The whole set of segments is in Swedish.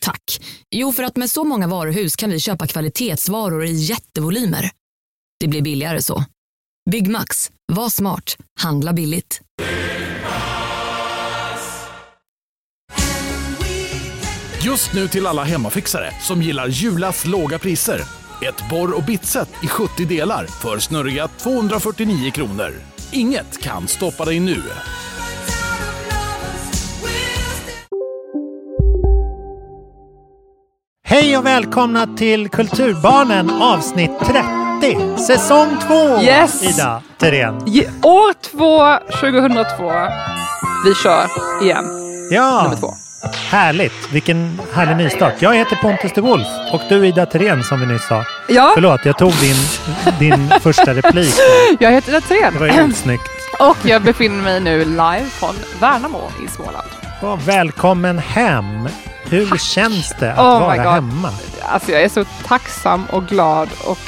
Tack. Jo, för att med så många varuhus kan vi köpa kvalitetsvaror i jättevolymer. Det blir billigare så. Byggmax. Var smart. Handla billigt. Just nu till alla hemmafixare som gillar Julas låga priser. Ett borr och bitset i 70 delar för snurriga 249 kronor. Inget kan stoppa dig nu. Hej och välkomna till Kulturbarnen avsnitt 30, säsong 2. Yes. Ida Thyrén. Ge- År två, 2002. Vi kör igen. Ja, Nummer två. härligt. Vilken härlig nystart. Jag heter Pontus de Wolf och du Ida Thyrén som vi nyss sa. Ja, Förlåt, jag tog din, din första replik. jag heter Latrén. Det var ju snyggt. Och jag befinner mig nu live från Värnamo i Småland. Och välkommen hem. Hur känns det att Oh vara hemma? Alltså jag är så tacksam och glad och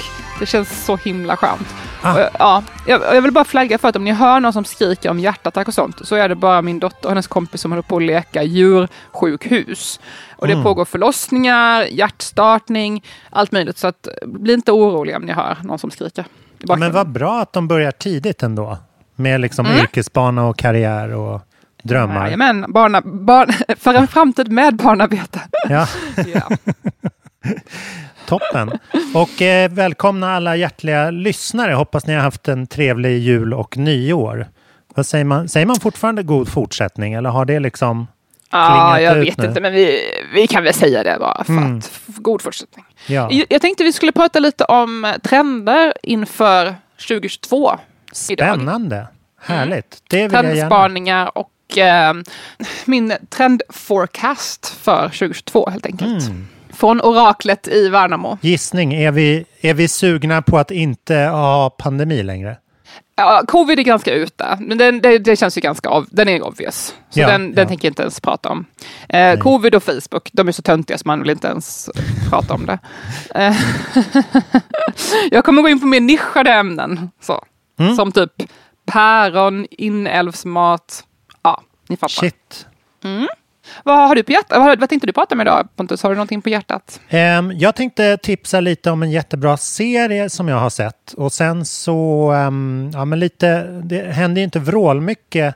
det känns så himla skönt. Ah. Och, ja, jag, jag vill bara flagga för att om ni hör någon som skriker om hjärtattack och sånt så är det bara min dotter och hennes kompis som håller på att leka djursjukhus. Och det Mm. pågår förlossningar, hjärtstartning, allt möjligt. Så att, bli inte oroliga om ni hör någon som skriker. Men vad bra att de börjar tidigt ändå. Med liksom Mm. yrkesbana och karriär och drömmar. Jajamän, barna, barn, för en framtid med barnarbete. Ja. Ja. Toppen! Och eh, välkomna alla hjärtliga lyssnare. Hoppas ni har haft en trevlig jul och nyår. Vad säger man? Säger man fortfarande god fortsättning eller har det liksom... Ja, jag vet nu. inte, men vi, vi kan väl säga det bara för Mm. att god fortsättning. Ja, Jag- tänkte vi skulle prata lite om trender inför 2022. spännande! Härligt! Det vill. Trendspaningar och eh, min trendforecast för 2022 helt enkelt. Mm. Från oraklet i Värnamo. Gissning, är vi, är vi sugna på att inte ha pandemi längre? Ja, covid är ganska ute, men den, det, det känns ju ganska av, den är obvious. Så Ja, den, den ja. tänker jag inte ens prata om. Eh, covid och Facebook, de är så töntiga så man vill inte ens prata om det. Eh, jag kommer gå in på mer nischade ämnen. Så. Mm. Som typ päron, inälvsmat. Ni fattar. Shit! Vad har du på hjärtat? Vad, vad tänkte du prata om idag Pontus? Har du någonting på hjärtat? Ehm, jag tänkte tipsa lite om en jättebra serie som jag har sett. Och sen så, ehm, ja men lite, det händer ju inte vrålmycket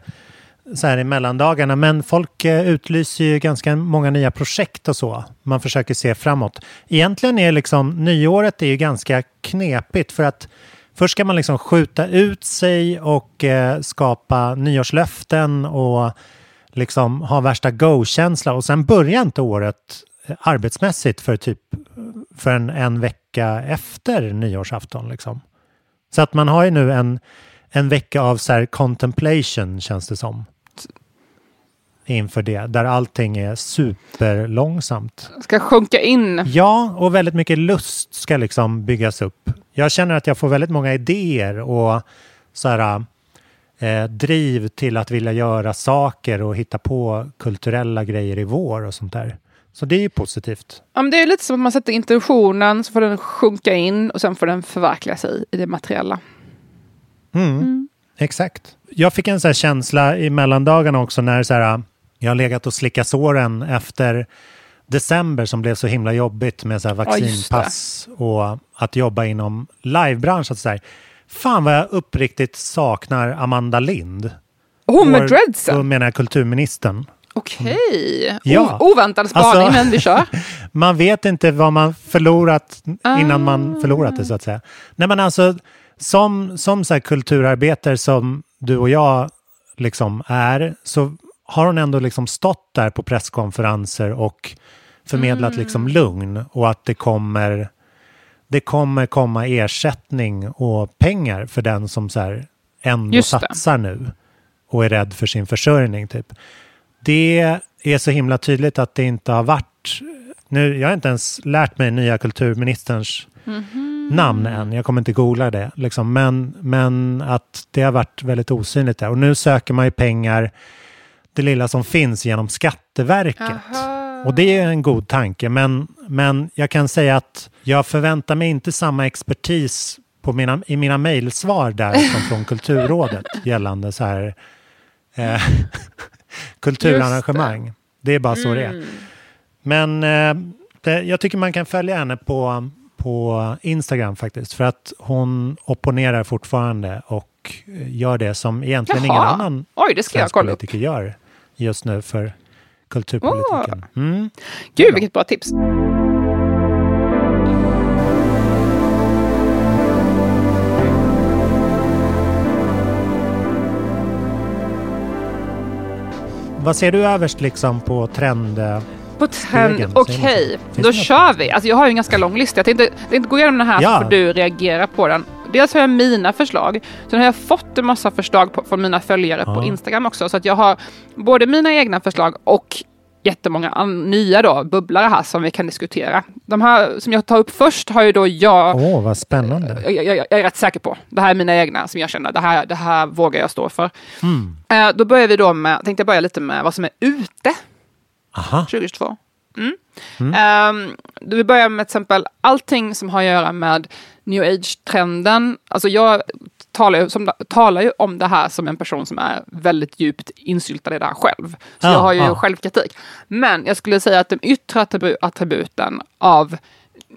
så här i mellandagarna. Men folk eh, utlyser ju ganska många nya projekt och så. Man försöker se framåt. Egentligen är liksom nyåret är ju ganska knepigt för att först ska man liksom skjuta ut sig och eh, skapa nyårslöften och liksom ha värsta go-känsla och sen börjar inte året eh, arbetsmässigt för typ för en, en vecka efter nyårsafton. Liksom. Så att man har ju nu en, en vecka av så här contemplation känns det som. Inför det, där allting är superlångsamt. Ska sjunka in. Ja, och väldigt mycket lust ska liksom byggas upp. Jag känner att jag får väldigt många idéer och så här, eh, driv till att vilja göra saker och hitta på kulturella grejer i vår och sånt där. Så det är ju positivt. Ja, men det är lite som att man sätter intentionen, så får den sjunka in och sen får den förverkliga sig i det materiella. Mm. Exakt. Jag fick en så här känsla i mellandagarna också när så här, jag har legat och slickat såren efter december som blev så himla jobbigt med så här Ja, vaccinpass och att jobba inom livebranschen. Så här. Fan vad jag uppriktigt saknar Amanda Lind. Hon med dreadsen? Då menar jag kulturministern. Okej. Ja. O- oväntad spaning, Alltså- men vi kör. Man vet inte vad man förlorat innan Ah. man förlorat det så att säga. Nej men alltså som, som så här kulturarbetare som du och jag liksom är så har hon ändå liksom stått där på presskonferenser och förmedlat Mm. liksom lugn och att det kommer det kommer komma ersättning och pengar för den som så här ändå Just det. satsar nu och är rädd för sin försörjning. Typ. Det är så himla tydligt att det inte har varit Nu, jag har inte ens lärt mig nya kulturministerns namn än. Jag kommer inte googla det. Liksom. Men, men att det har varit väldigt osynligt där. Och nu söker man ju pengar, det lilla som finns, genom Skatteverket. Och det är en god tanke. Men, men jag kan säga att jag förväntar mig inte samma expertis på mina, i mina mejlsvar där som från Kulturrådet gällande så här eh, kulturarrangemang. Det. är bara så det är. Men eh, det, jag tycker man kan följa henne på, på Instagram faktiskt. För att hon opponerar fortfarande och gör det som egentligen ingen Jaha. annan Oj, det ska jag kolla upp. gör just nu för kulturpolitiken. Mm. Gud, vilket bra tips. Vad ser du överst liksom på trend? eh, På trend, okej. Finns Då kör vi. Alltså jag har ju en ganska lång lista. Jag tänkte, tänkte gå igenom den här Ja. så får du reagera på den. Dels har jag mina förslag. Sen har jag fått en massa förslag på, från mina följare på Ja. Instagram också. Så att jag har både mina egna förslag och jättemånga nya då, bubblare här som vi kan diskutera. De här som jag tar upp först har ju då jag Åh, vad spännande. jag, jag, jag är rätt säker på. Det här är mina egna som jag känner, det här, det här vågar jag stå för. Mm. Eh, då börjar vi då med, tänkte jag börja lite med vad som är ute Aha. 2022. Mm. Ehm, då vi börjar med till exempel allting som har att göra med new age-trenden. Alltså jag talar ju, som, talar ju om det här som en person som är väldigt djupt insyltad i det här själv. Så Ja, jag har ju ja. självkritik. Men jag skulle säga att de yttre attribu- attributen av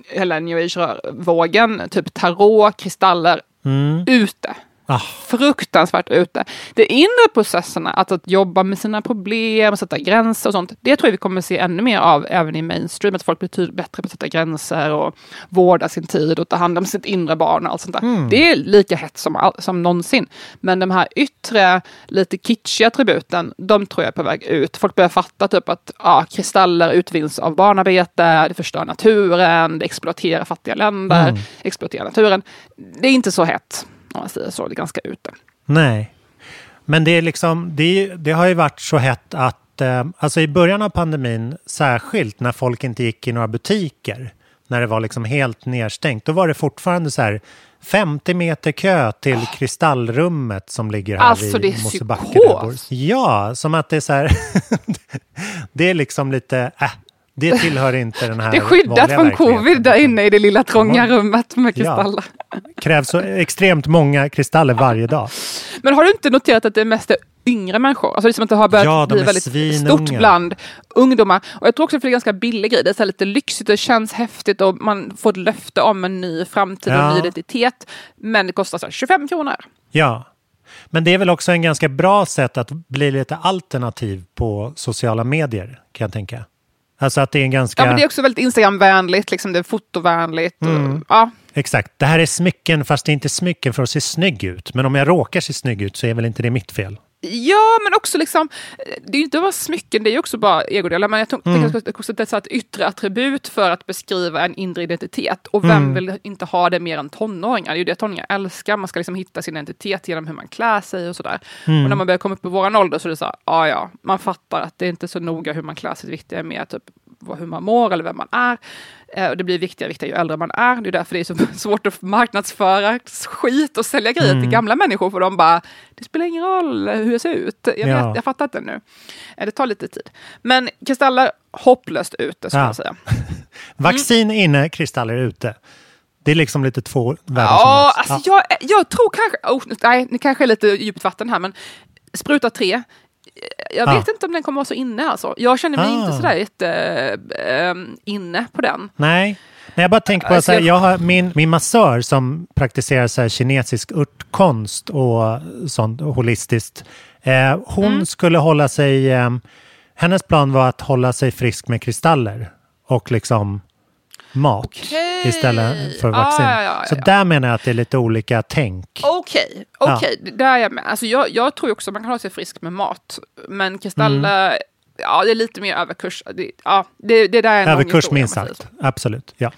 hela new age-vågen, typ tarot, kristaller, Mm. ute Ah, fruktansvärt ute. De inre processerna, att, att jobba med sina problem, sätta gränser och sånt, det tror jag vi kommer se ännu mer av även i mainstream, att folk blir bättre på att sätta gränser och vårda sin tid och ta hand om sitt inre barn och allt sånt där. Det är lika hett som, som någonsin. Men de här yttre, lite kitschiga attributen, de tror jag är på väg ut. Folk börjar fatta typ att ja, kristaller utvinns av barnarbete, det förstör naturen, det exploaterar fattiga länder, exploaterar naturen. Det är inte så hett om man säger så. Det är ganska ute. nej. Men det, är liksom, det, det har ju varit så hett att, eh, alltså i början av pandemin, särskilt när folk inte gick i några butiker, när det var liksom helt nedstängt, då var det fortfarande så här 50 meter kö till kristallrummet som ligger här Alltså, vid Mosebacke. Ja, som att det är så här, det är liksom lite, äh, det tillhör inte den här Det är skyddat från covid där inne i det lilla trånga rummet med Ja. kristaller. krävs så extremt många kristaller varje dag. Men har du inte noterat att det mest är yngre människor? Alltså det som det har börjat Ja, bli väldigt svinunga. stort bland ungdomar. Och jag tror också att det är ganska billig grej. Det är så lite lyxigt, det känns häftigt och man får ett löfte om en ny framtid och en Ja. ny identitet. Men det kostar så här 25 kronor. Ja, men det är väl också en ganska bra sätt att bli lite alternativ på sociala medier, kan jag tänka. Alltså att det är en ganska... Ja, men det är också väldigt Instagramvänligt, liksom det är fotovänligt. Mm. Ja. Exakt, det här är smycken fast det är inte smycken för att se snygg ut. Men om jag råkar se snygg ut så är väl inte det mitt fel. Ja, men också liksom, det är ju inte bara smycken, det är ju också bara egodelar. Men jag tänker Mm. också att det är ett yttre attribut för att beskriva en inre identitet. Och vem Mm. vill inte ha det mer än tonåringar? Det är ju det tonåringar älskar. Man ska liksom hitta sin identitet genom hur man klär sig och sådär. Mm. Och när man börjar komma upp i våran ålder så är det så här, ja ja, man fattar att det är inte så noga hur man klär sig. Det viktiga är mer typ hur man mår eller vem man är. Eh, och det blir viktigare viktigare ju äldre man är. Det är därför det är så svårt att marknadsföra skit och sälja grejer Mm. till gamla människor. För de bara, det spelar ingen roll hur jag ser ut. Jag, Ja. vet, jag fattar inte nu. Eh, det tar lite tid. Men kristaller, hopplöst ute skulle Ja. jag säga. Vaccin inne, kristaller ute. Det är liksom lite två världar Ja, som alltså möts. jag, jag tror kanske, oh, nej, det kanske är lite djupt vatten här, men spruta tre. Jag Ja. vet inte om den kommer vara så inne alltså. Jag känner mig Ah. inte sådär jätte eh, inne på den. Nej. Nej, jag bara tänker på här, jag- jag har min, min massör som praktiserar så här kinesisk örtkonst och sånt holistiskt. Eh, hon Mm. skulle hålla sig, eh, hennes plan var att hålla sig frisk med kristaller och liksom mat Okej. istället för Ja, vaccin. ja, ja, ja, Så där menar jag att det är lite olika tänk. Okej, okej, det där är jag med. Alltså jag, jag tror också att man kan hålla sig frisk med mat. Men kristaller, Mm. ja det är lite mer överkurs. Det, ja, det, det där är en Överkurs minst sagt. Absolut. Ja.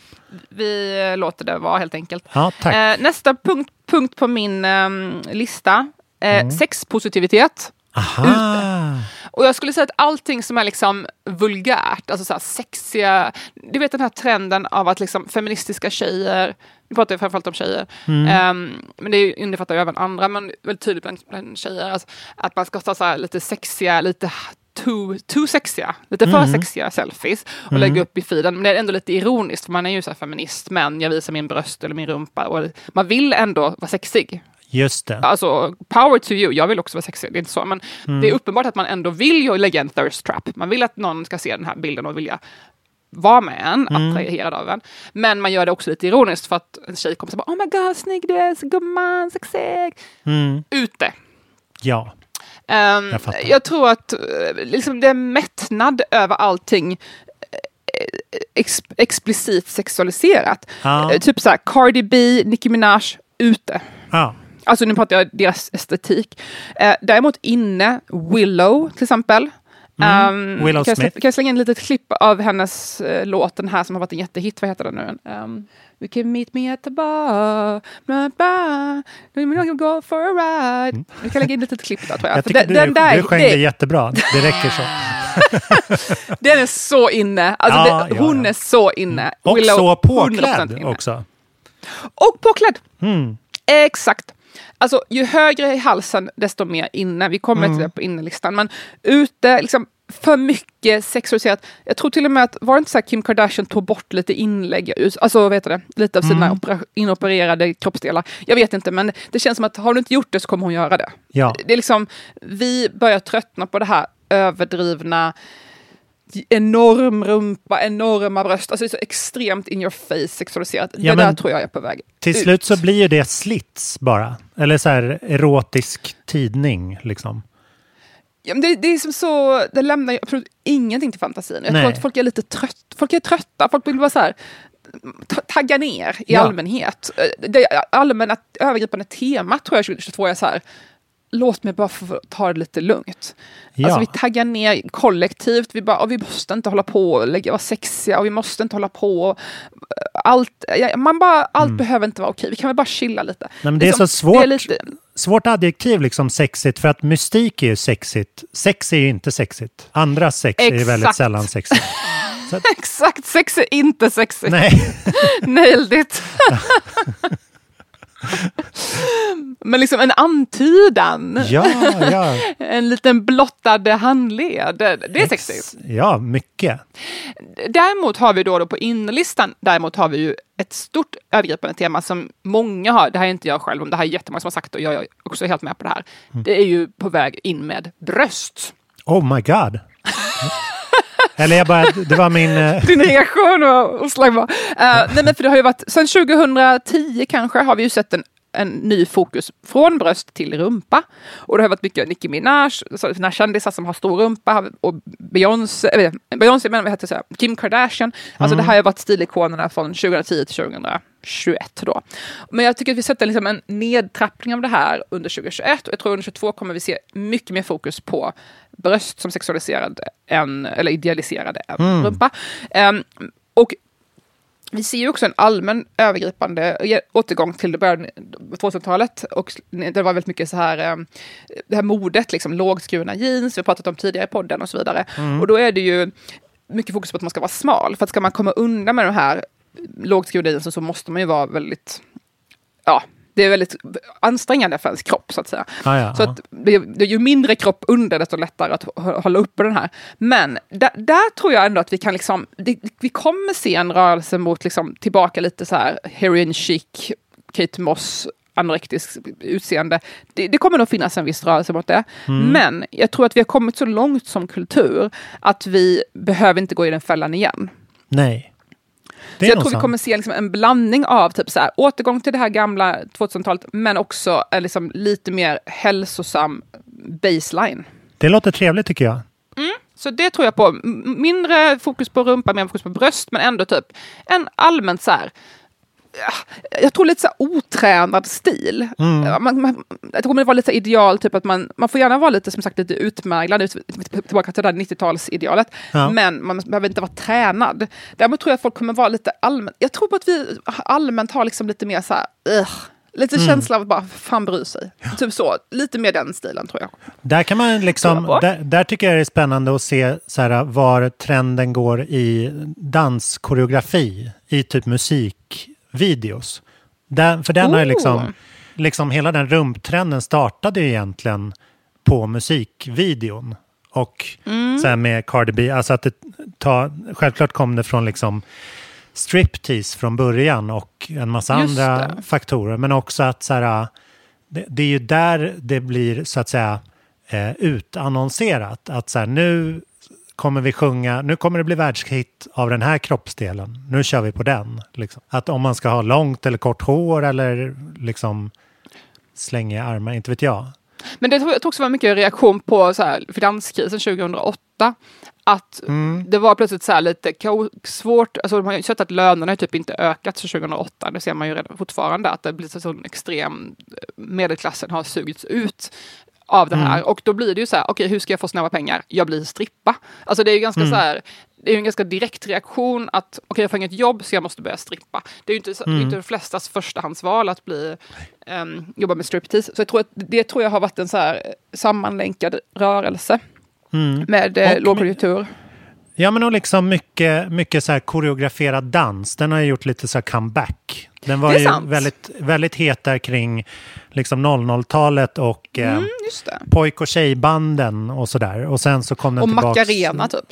Vi eh, låter det vara helt enkelt. ja, tack. Eh, nästa punkt, punkt på min ehm, lista. Eh, Mm. Sexpositivitet. Aha. Och jag skulle säga att allting som är liksom vulgärt, alltså så sexiga, du vet den här trenden av att liksom feministiska tjejer, nu pratar jag framförallt om tjejer, ehm, men det innefattar ju även andra, men väldigt tydligt bland, bland tjejer, alltså, att man ska ta så lite sexiga, lite too, too sexiga, lite för sexiga selfies och lägga upp i feeden. Men det är ändå lite ironiskt, för man är ju så här feminist, men jag visar min bröst eller min rumpa och man vill ändå vara sexig. Just det. Alltså, power to you. Jag vill också vara sexig, det är inte så. Men det är uppenbart att man ändå vill ju lägga en thirst trap. Man vill att någon ska se den här bilden och vilja vara med en, attraherad av en. Men man gör det också lite ironiskt för att en tjej kommer säga oh my god, snygg du är, så gumman, sexig. Ute. Ja. Ehm, Jag fattar. jag tror att eh, liksom, det är mättnad över allting eh, ex explicit sexualiserat. Ja. Eh, typ så här, Cardi B, Nicki Minaj, ute. ja. Alltså nu pratar jag deras estetik. Eh, däremot inne, Willow till exempel. Um, Willow kan, jag, Smith. kan jag slänga in ett litet klipp av hennes eh, låt, den här som har varit en jättehit, vad heter den nu? Um, We can meet me at the bar, bla bla, we're gonna go for a ride. Vi kan lägga in ett litet klipp där tror jag. Jag den, du, den där, du sjöng det- det jättebra. Det räcker så. den är så inne. Alltså Ja, det, ja, hon ja. är så inne. Och Willow, så 100% påklädd också. Och påklädd. Mm. Exakt. Alltså ju högre i halsen desto mer inne. Vi kommer Mm. till det på innelistan. Men ute, liksom för mycket sexualiserat. Jag tror till och med att, var det inte så här Kim Kardashian tog bort lite inlägg, alltså vad heter det, lite av sina Mm. inopererade kroppsdelar. Jag vet inte, men det känns som att har du inte gjort det så kommer hon göra det. Ja. Det är liksom, vi börjar tröttna på det här överdrivna, enorm rumpa, enorma bröst. Alltså det är så extremt in your face sexualiserat. Ja, det där tror jag är på väg Till ut. slut så blir ju det slits bara. Eller så här erotisk tidning liksom. Ja, det, det är som så, det lämnar ju absolut ingenting till fantasin. Jag Nej. tror att folk är lite trött, folk är trötta, folk vill bara så här ta- tagga ner i Ja. allmänhet. Eh, Det allmänna övergripande temat tror jag 2022 är så här, låt mig bara få ta det lite lugnt. Ja. Alltså vi taggar ner kollektivt, vi bara, vi måste inte hålla på och lägga, vara sexiga och vi måste inte hålla på. och, eh, Allt, man bara, allt behöver inte vara okej, vi kan väl bara chilla lite. Mm. Nej, det är Liksom, så svårt. Det är lite, Svårt adjektiv liksom sexigt för att mystik är ju sexigt. Sex är ju inte sexigt. Andra sex är ju väldigt Exakt. sällan sexigt. Att, exakt, sex är inte sexigt. nej, Nailed it! Men liksom en antydan, ja, ja. en liten blottad handled, det är sexigt. Ja, mycket. Däremot har vi då, då på inlistan, däremot har vi ju ett stort övergripande tema som många har, det här är inte jag själv, det här är jättemånga som har sagt och jag är också helt med på det här. Det är ju på väg in med bröst. Oh my god. Eller jag bara, det var min... eh, Din reaktion var oslagbar. Uh, nej men för det har ju varit, sen 2010 kanske har vi ju sett en, en ny fokus från bröst till rumpa. Och det har varit mycket Nicki Minaj, så såna här kändisar som har stor rumpa och Beyoncé, äh, Beyoncé men vad heter det, så här, Kim Kardashian. Alltså det här har ju varit stilikonerna från 2010 till 2021 då. Men jag tycker att vi sätter liksom en nedtrappning av det här under 2021 och jag tror under 2022 kommer vi se mycket mer fokus på bröst som sexualiserade än, eller idealiserade än rumpa. Ehm, och vi ser ju också en allmän övergripande återgång till det började 2000-talet och det var väldigt mycket så här, eh, det här modet, liksom lågskurna jeans, vi har pratat om tidigare i podden och så vidare. Och då är det ju mycket fokus på att man ska vara smal, för att ska man komma undan med de här lågskurna jeansen så måste man ju vara väldigt, ja, det är väldigt ansträngande för ens kropp så att säga. Ah, ja, så att det, det är ju mindre kropp under desto lättare att hå- hålla uppe den här. Men där, där tror jag ändå att vi kan liksom, det, vi kommer se en rörelse mot liksom tillbaka lite så här heroin chic, Kate Moss anorektisk utseende. Det, det kommer nog finnas en viss rörelse mot det. Mm. Men jag tror att vi har kommit så långt som kultur att vi behöver inte gå i den fällan igen. Nej. Så jag tror vi sant. kommer se liksom en blandning av typ så här, återgång till det här gamla 2000-talet, men också en liksom lite mer hälsosam baseline. Det låter trevligt tycker jag. Så det tror jag på. Mindre fokus på rumpa, mer fokus på bröst, men ändå typ en allmänt så här jag tror lite så otränad stil. Ja, Man, man, jag tror det kommer vara lite ideal, typ att man, man får gärna vara lite som sagt lite utmärglad, ut- tillbaka till det där 90-talsidealet. Ja. Men man behöver inte vara tränad. Däremot tror jag att folk kommer vara lite allmänt, jag tror att vi allmänt har liksom lite mer så här, ugh, Lite känsla av att bara, fan bryr sig. Typ så, lite mer den stilen tror jag. Där kan man liksom, där, där tycker jag det är spännande att se så här, var trenden går i danskoreografi i typ musikvideos. Där, för den har Oh. liksom, liksom, hela den rumptrenden startade ju egentligen på musikvideon. Och Mm. så här med Cardi B, alltså att det ta, självklart kom det från liksom striptease från början och en massa Just andra det. faktorer. Men också att så här, det, det är ju där det blir så att säga eh, utannonserat. Att så här, nu kommer vi sjunga, nu kommer det bli världshit av den här kroppsdelen. Nu kör vi på den. Liksom. Att om man ska ha långt eller kort hår eller liksom slänga armar, inte vet jag. Men det tror jag också var mycket reaktion på så här, finanskrisen 2008. Att det var plötsligt så här lite svårt, alltså man har ju sett att lönerna typ inte ökat sedan 2008. Det ser man ju redan fortfarande att det blir så sån extrem, medelklassen har sugits ut av det här. Och då blir det ju så här, okej hur ska jag få snabba pengar? Jag blir strippa. Alltså det är ju ganska så här, det är ju en ganska direkt reaktion att okej jag får inget jobb så jag måste börja strippa. Det är ju inte, är inte de flestas förstahandsval att bli, ehm, jobba med striptease. Så jag tror att det tror jag har varit en så här sammanlänkad rörelse med eh, lågkonjunktur. Ja, men och liksom mycket, mycket så här koreograferad dans. Den har ju gjort lite så här comeback. Den var ju sant. väldigt, väldigt het där kring liksom 00-talet och eh, Mm, det. pojk och tjejbanden och sådär. Och sen så kom den Och tillbaks. Macarena typ.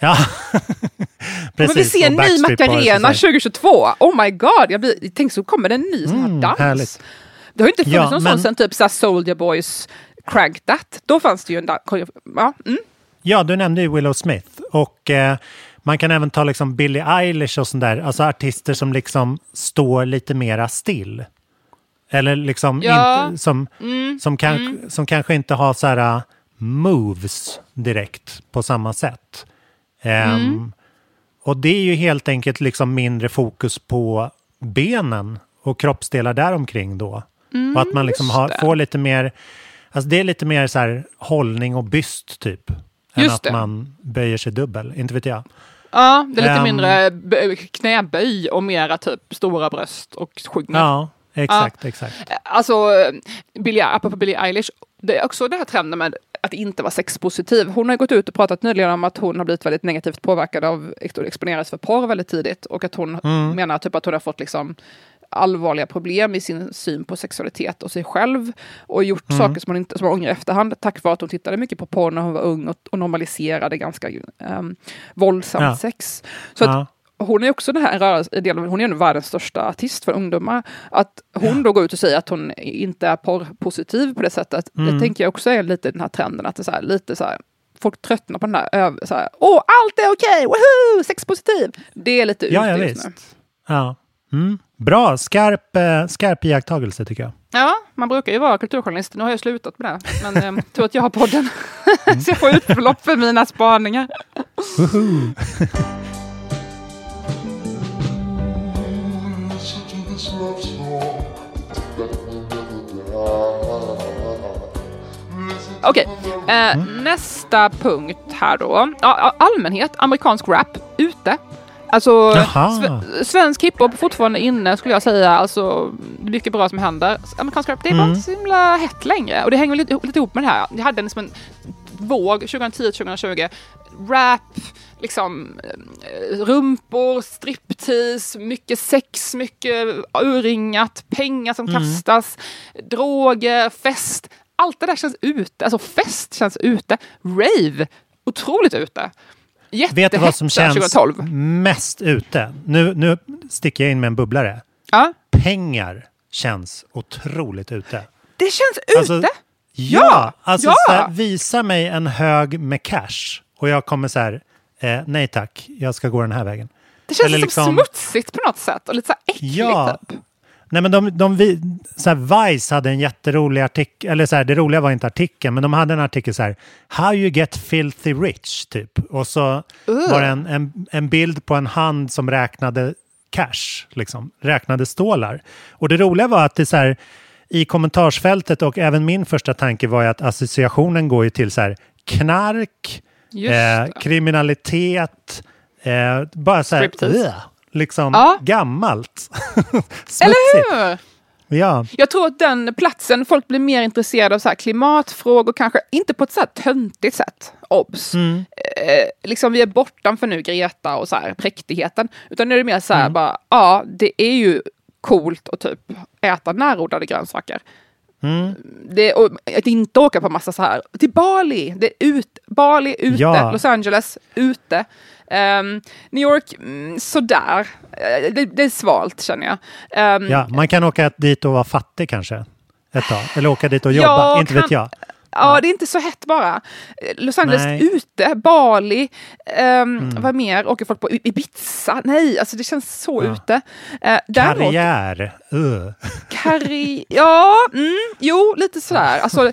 Ja, Kommer vi precis. se en ny Macarena sådär. 2022? Oh my god, jag blir, tänk så kommer det en ny sån här Mm, dans. härligt. Det har ju inte funnits Ja, någon men- sån sen typ så Soldier Boys Crank That. Då fanns det ju en dans. Ja, mm. Ja, du nämnde ju Willow Smith. Och eh, man kan även ta liksom Billie Eilish och sånt där. Alltså artister som liksom står lite mera still. Eller liksom Ja. Mm, inte, som, som, kan, som kanske inte har så här uh, moves direkt på samma sätt. Ehm, Mm. Och det är ju helt enkelt liksom mindre fokus på benen och kroppsdelar däromkring då. och att man liksom Mm, just har, får lite mer, alltså det är lite mer så här hållning och byst typ. Än Just att det. man böjer sig dubbel, inte vet jag. ja det är lite Ehm. mindre knäböj och mera typ stora bröst och sjunger. Ja, exakt, exakt. Alltså, Billie, apropå Billie Eilish, det är också det här trenden med att inte vara sexpositiv. Hon har gått ut och pratat nyligen om att hon har blivit väldigt negativt påverkad av att exponeras för porr väldigt tidigt och att hon menar typ att hon har fått liksom allvarliga problem i sin syn på sexualitet och sig själv och gjort saker som hon, inte, som hon ångrar i efterhand tack vare att hon tittade mycket på porr när hon var ung och, och normaliserade ganska um, våldsamt Ja. sex. Så att Ja. hon är också den här rörelsen, hon är ju världens största artist för ungdomar. Att hon då går ut och säger att hon inte är porrpositiv på det sättet, Mm. det tänker jag också är lite den här trenden, att det är här, lite så här, folk tröttnar på den här, öv- så här åh allt är okej, woho, sexpositiv! Det är lite Ja, ute ja, just nu. Ja. Mm. Bra, skarp, eh, skarp iakttagelse tycker jag. Ja, man brukar ju vara kulturjournalist, nu har jag slutat med det. Men eh, tur att jag har podden. så jag får utlopp för mina spaningar. Okej, eh, nästa punkt här då. Ja, allmänhet, amerikansk rap, ute. Alltså, sve- svensk hiphop är fortfarande inne skulle jag säga. Alltså, mycket bra som händer. Amerikansk rap, det är bara Mm. inte så himla hett längre. Och det hänger lite, lite ihop med det här. Jag hade liksom en våg 2010-2020. Rap, liksom eh, rumpor, striptease, mycket sex, mycket urringat, pengar som Mm. kastas, droger, fest. Allt det där känns ute. Alltså fest känns ute. Rave, otroligt ute. Vet du vad som känns 2012. mest ute? Nu, nu sticker jag in med en bubblare. Ja, Pengar känns otroligt ute. det känns ute. Alltså, Ja, Ja, alltså ja. Så här, visa mig en hög med cash och jag kommer så här, eh, nej tack, jag ska gå den här vägen. det känns eller som liksom- smutsigt på något sätt och lite så här äckligt. Ja. Typ. Nej men de, de så här, Vice hade en jätterolig artikel, eller så här, det roliga var inte artikeln, men de hade en artikel så här, How you get filthy rich, typ. Och så var det en, en, en bild på en hand som räknade cash, liksom, räknade stålar. Och det roliga var att det så här, i kommentarsfältet och även min första tanke var ju att associationen går ju till så här, knark, eh, kriminalitet, eh, bara så här, liksom Ja. gammalt. Eller hur? Ja, Jag tror att den platsen, folk blir mer intresserade av så klimatfrågor, kanske inte på ett så här töntigt sätt. Obs! Mm. Eh, liksom vi är bortanför nu Greta och så här präktigheten. Utan nu är det mer så här Mm. bara, ja det är ju coolt att typ äta närodlade grönsaker. Mm. Det, och att inte åka på massa så här, till Bali, det är ut, Bali ute, Ja. Los Angeles ute. Ehm, New York, mm, sådär. Eh, det, det är svalt känner jag. Ehm, ja, man kan åka dit och vara fattig kanske. Ett tag. Eller åka dit och Ja, jobba, inte kan- vet jag. Ja, det är inte så hett bara. Eh, Los Angeles Nej. Mm. ute, Bali, um, vad mer? Åker folk på Ibiza? Nej, alltså det känns så Ja. ute. Uh, däremot, Karriär. Uh. karri... Ja, mm, jo, lite sådär. Alltså,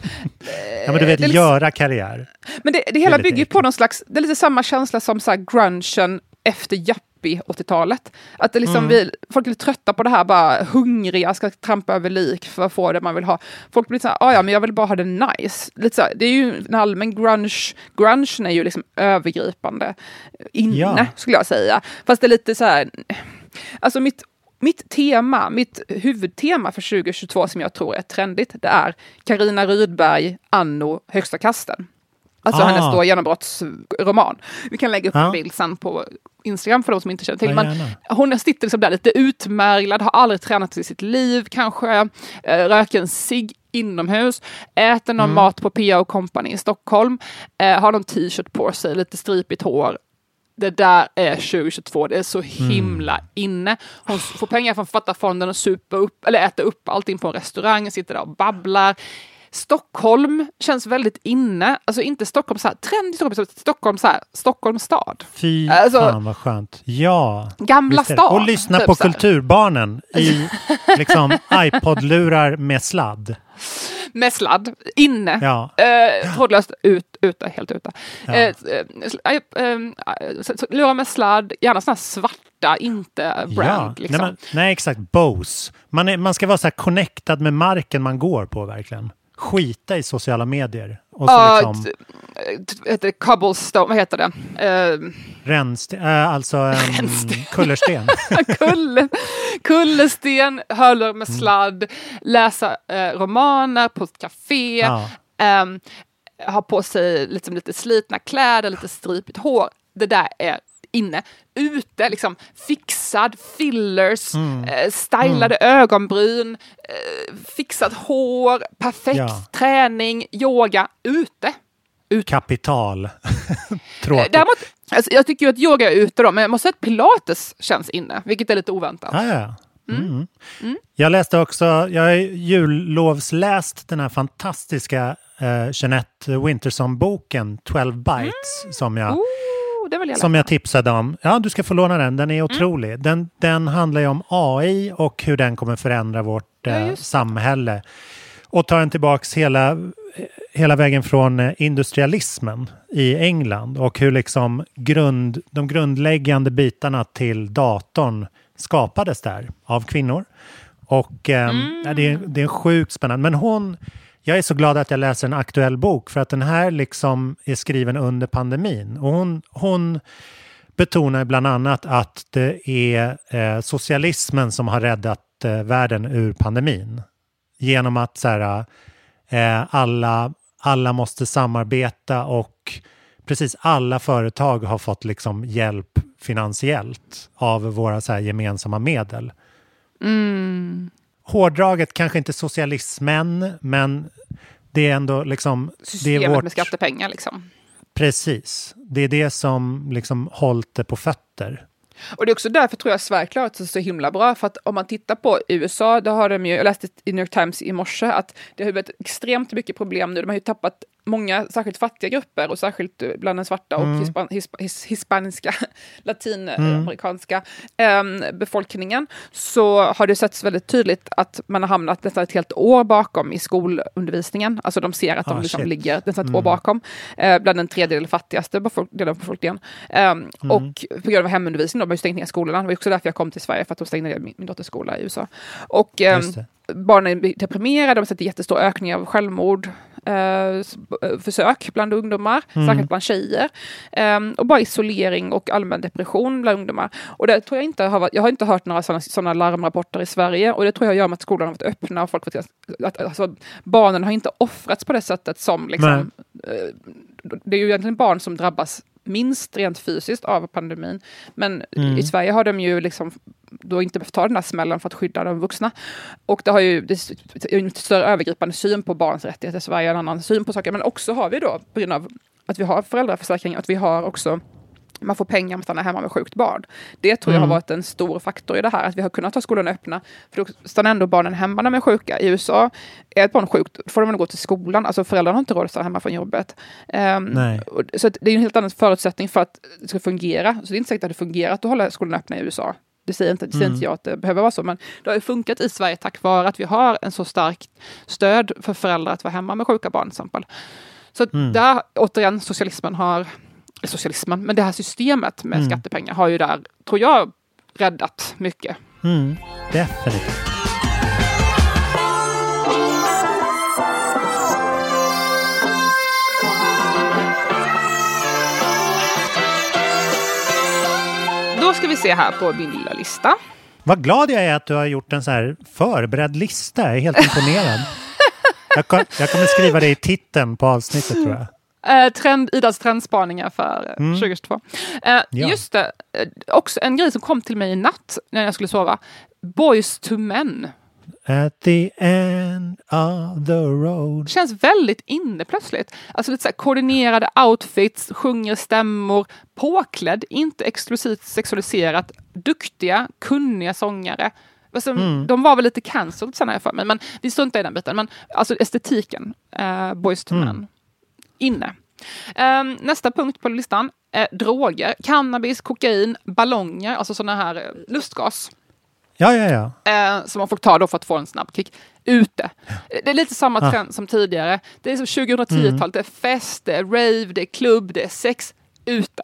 Ja, men du vet, det liksom- göra karriär. men det, det hela lite bygger på någon slags, det är lite samma känsla som så här grungen efter yuppie 80-talet. Att det liksom Mm. vi, folk är trötta på det här, bara hungriga, ska trampa över lik för att få det man vill ha. Folk blir så här, "Ah, ja men jag vill bara ha det nice. Lite så här, det är ju en allmän grunge, grungen är ju liksom övergripande inne, Ja. skulle jag säga. Fast det är lite så här, alltså mitt mitt tema, mitt huvudtema för 2022 som jag tror är trendigt, det är Karina Rydberg, Anno, Högsta kasten. Alltså Ah. hennes då genombrottsroman. Vi kan lägga upp Ja. en bild sen på Instagram för de som inte känner till. Ja, Men hon sitter liksom där lite utmärglad, har aldrig tränat i sitt liv kanske, eh, röker en cigg inomhus, äter Mm. någon mat på och Company i Stockholm, eh, har någon t-shirt på sig, lite stripigt hår. Det där är 2022, det är så himla inne. Hon får pengar från Författarfonden och super upp, eller äter upp allting på en restaurang, sitter där och babblar. Stockholm känns väldigt inne, alltså inte Stockholm så här, trendig Stockholm, Stockholm så här, Stockholms stad. Fy Alltså- fan vad skönt. Ja. Gamla stan. Och lyssna typ på. Kulturbarnen i liksom iPod-lurar med sladd. Med sladd, inne. Ja. Eh, trådlöst ut, ute, helt ute. Ja. Eh, eh, eh, eh, Lurar med sladd, gärna här svarta, inte brand. ja. liksom. nej, men, nej, exakt. Bose. Man, är, man ska vara så här connectad med marken man går på verkligen. Skita i sociala medier. Och så Ja, liksom heter det cobblestone, vad heter det? Eh, rensten, äh, alltså en kullersten. kulle, kullersten, hörlurar Mm. med sladd, läsa eh, romaner på ett café, Ja. ehm, ha på sig liksom lite slitna kläder, lite stripigt hår. Det där är inne. Ute, liksom fixad, fillers, Mm. eh, stylade ögonbryn, eh, fixat hår, perfekt Ja. träning, yoga, ute. Kapital. Eh, Tråkigt. Däremot, alltså, jag tycker ju att yoga är ute då, men jag måste säga att pilates känns inne, vilket är lite oväntat. Ja, ja. Mm. Jag läste också, jag har jullovsläst den här fantastiska eh, Jeanette Winterson-boken 12 Bites som, jag, Oh, det vill jag som jag tipsade om. Ja, du ska få låna den, den är otrolig. Den, den handlar ju om AI och hur den kommer förändra vårt Ja, eh, det. samhälle. Och tar den tillbaks hela, hela vägen från eh, industrialismen i England och hur liksom grund, de grundläggande bitarna till datorn skapades där av kvinnor. Och ehm, ja, det, är, det är sjukt spännande. Men hon, jag är så glad att jag läser en aktuell bok för att den här liksom är skriven under pandemin. Och hon, hon betonar bland annat att det är eh, socialismen som har räddat eh, världen ur pandemin. Genom att så här, eh, alla, alla måste samarbeta och precis alla företag har fått liksom hjälp finansiellt av våra så här, gemensamma medel. Mm. Hårdraget kanske inte socialismen, men det är ändå liksom... Det är Systemet vårt, med skattepengar liksom. Precis. Det är det som liksom hållit det på fötter. Och det är också därför tror jag Sverige klarat sig så himla bra. För att om man tittar på USA, då har de ju, jag läste i New York Times i morse, att det har varit extremt mycket problem nu. De har ju tappat många, särskilt fattiga grupper och särskilt eh, bland den svarta och hispan, hisp, his, hispaniska, latinamerikanska em, befolkningen. Så har det setts väldigt tydligt att man har hamnat nästan ett helt år bakom i skolundervisningen. Alltså de ser att de Ah, liksom shit. ligger nästan ett år bakom, eh, bland den tredjedel fattigaste befolk- delen av befolkningen. Em, Och på grund av hemundervisning, de har ju stängt ner skolorna. Det var också därför jag kom till Sverige, för att de stängde ner min, min dotters skola i USA. Och det. barnen blir deprimerade, de har sett jättestor ökning av självmord. Eh, försök bland ungdomar, särskilt bland tjejer. Eh, och bara isolering och allmän depression bland ungdomar. Och det tror jag inte har varit, jag har inte hört några sådana, larmrapporter i Sverige och det tror jag gör med att skolan har varit öppna och folk har varit, att, alltså, barnen har inte offrats på det sättet som liksom, eh, det är ju egentligen barn som drabbas minst rent fysiskt av pandemin. Men i Sverige har de ju liksom då inte behövt ta den här smällen för att skydda de vuxna. Och det har ju det är en större övergripande syn på barns rättigheter. Sverige har en annan syn på saker. Men också har vi då, på grund av att vi har föräldraförsäkring, att vi har också man får pengar om man stannar hemma med sjukt barn. Det tror jag har varit en stor faktor i det här, att vi har kunnat ha skolan öppna. För då stannar ändå barnen hemma när de är sjuka. I USA är ett barn sjukt, får de gå till skolan. Alltså föräldrarna har inte råd att stanna hemma från jobbet. Um, Nej. Så det är en helt annan förutsättning för att det ska fungera. Så det är inte säkert att det fungerar att hålla skolan öppna i USA. Det säger, inte, det säger inte jag att det behöver vara så, men det har ju funkat i Sverige tack vare att vi har en så starkt stöd för föräldrar att vara hemma med sjuka barn till exempel. Så att där, återigen, socialismen har, socialismen, men det här systemet med skattepengar har ju där, tror jag, räddat mycket. Mm, definitivt. Då ska vi se här på min lilla lista. Vad glad jag är att du har gjort en så här förberedd lista. Jag är helt imponerad. jag, kom, jag kommer skriva det i titeln på avsnittet tror jag. Eh, trend, Idas trendspaningar för eh, 2022. Eh, Ja. Just det, eh, också en grej som kom till mig i natt när jag skulle sova. Boys to men. At the end of the road. Känns väldigt inne plötsligt. Alltså lite så koordinerade outfits, sjunger stämmor, påklädd, inte exklusivt sexualiserat, duktiga, kunniga sångare. Alltså, De var väl lite cancelled sen har jag för mig, men vi struntar i den biten. Men alltså estetiken, eh, Boys to men. Inne. Ehm, nästa punkt på listan, eh, droger, cannabis, kokain, ballonger, alltså sådana här eh, lustgas. Ja, ja, ja. eh, som man får ta då för att få en snabb kick. Ute. Det är lite samma trend som tidigare. Det är som 2010-talet, det är fest, det är rave, det är klubb, det är sex. Ute.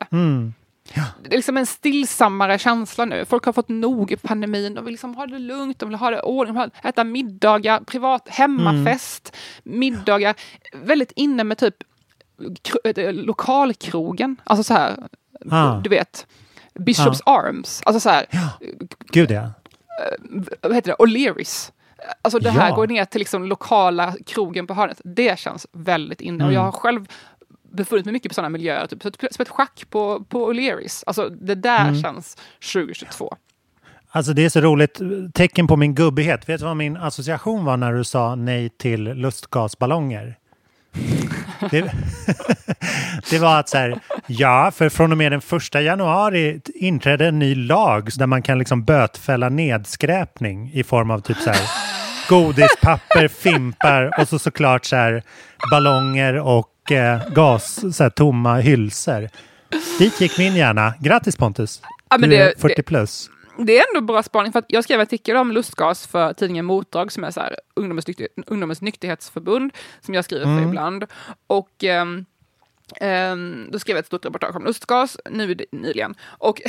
Det är liksom en stillsammare känsla nu. Folk har fått nog i pandemin. De vill liksom ha det lugnt, de vill ha det ordning, de äta middagar, privat hemmafest, middagar. Väldigt inne med typ eh, lokalkrogen. Alltså så här, Ah. du vet, Bishops Arms. Alltså så här, Gud ja. vad heter det, O'Learys. Alltså det här Ja. går ner till liksom lokala krogen på hörnet. Det känns väldigt inne. Och jag har själv befunnit mig mycket på sådana miljöer. Typ, spelat schack på, på O'Learys. Alltså det där känns 2022. Alltså det är så roligt. Tecken på min gubbighet. Vet du vad min association var när du sa nej till lustgasballonger? Det, det var att så här, ja, för från och med den första januari inträdde en ny lag där man kan liksom bötfälla nedskräpning i form av typ så här godispapper, fimpar och så såklart så här ballonger och eh, gas, så här tomma hylsor. Dit gick min hjärna. Grattis Pontus! Ja, du är det- 40 det- plus. Det är ändå bra spaning, för att jag skrev artikel om lustgas för tidningen Motdrag, som är så här, ungdomens, nykter, ungdomens nykterhetsförbund, som jag skriver för ibland. Och ehm, ehm, då skrev jag ett stort reportage om lustgas nu nyligen. Och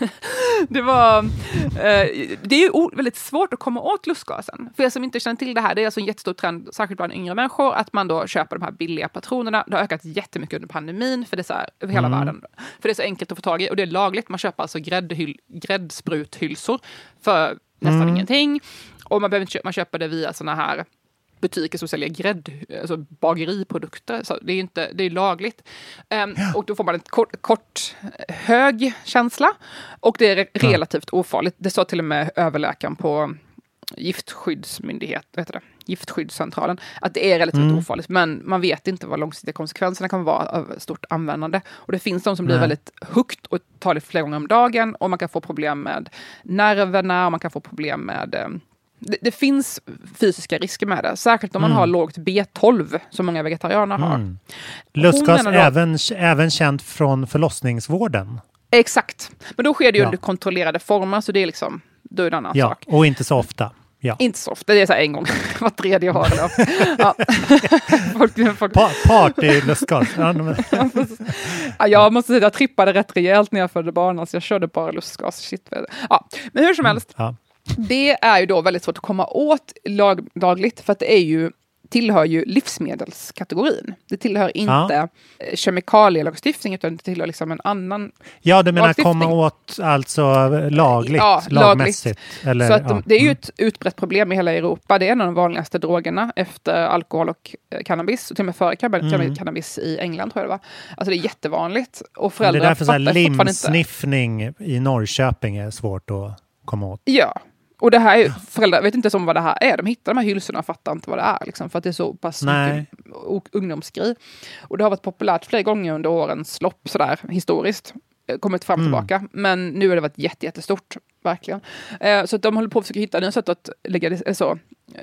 det var... Eh, det är ju väldigt svårt att komma åt lustgasen. För er som inte känner till det här, det är alltså en jättestor trend, särskilt bland yngre människor, att man då köper de här billiga patronerna. Det har ökat jättemycket under pandemin, för det är så här, över hela världen. För det är så enkelt att få tag i och det är lagligt. Man köper alltså gräddhyll, gräddspruthylsor för nästan ingenting. Och man, behöver inte man köper det via såna här butiker som säljer grädd, alltså bageriprodukter. Så det är inte det är lagligt. Ehm, Och då får man en kort, kort, hög känsla. Och det är re- relativt ofarligt. Det sa till och med överläkaren på giftskyddsmyndighet, vad heter det? giftskyddscentralen, att det är relativt ofarligt. Men man vet inte vad långsiktiga konsekvenserna kan vara av stort användande. Och det finns de som blir Nej. väldigt hooked och tar det flera gånger om dagen. Och man kan få problem med nerverna och man kan få problem med ehm, det, det finns fysiska risker med det, särskilt om man har lågt B12, som många vegetarianer har. Lustgas då- även, även känt från förlossningsvården. Exakt, men då sker det ju Ja. under kontrollerade former, så det är liksom, då är det en annan Ja, sak. och inte så ofta. Ja. Inte så ofta, det är så en gång var tredje år. Ja. folk, folk, Pa party lustgas. Ja, jag måste säga att jag trippade rätt rejält när jag födde barn, alltså jag körde bara lustgas. Shit, ja. Men hur som helst, ja. Det är ju då väldigt svårt att komma åt lag, lagligt för att det är ju tillhör ju livsmedelskategorin. Det tillhör inte Ja. eh, kemikalielagstiftning utan det tillhör liksom en annan. Ja, du menar komma åt alltså lagligt, Ja, lagmässigt? Eller, så att ja. det är ju Mm. ett utbrett problem i hela Europa. Det är en av de vanligaste drogerna efter alkohol och eh, cannabis. Och till och med före cannabis, cannabis i England tror jag det var. Alltså det är jättevanligt. Och Mm. Det föräldrar är därför limsniffning i Norrköping är svårt att komma åt. Ja. Och det här är föräldrar vet inte ens om vad det här är. De hittar de här hylsorna och fattar inte vad det är. Liksom, för att det är så pass Nej. mycket ungdomsgrej. Och det har varit populärt flera gånger under årens lopp, sådär historiskt. eh, Kommit fram och Mm. tillbaka. Men nu har det varit jätte, jättestort, verkligen. Eh, så att de håller på att försöka hitta nya sätt att lägga det, så, eh,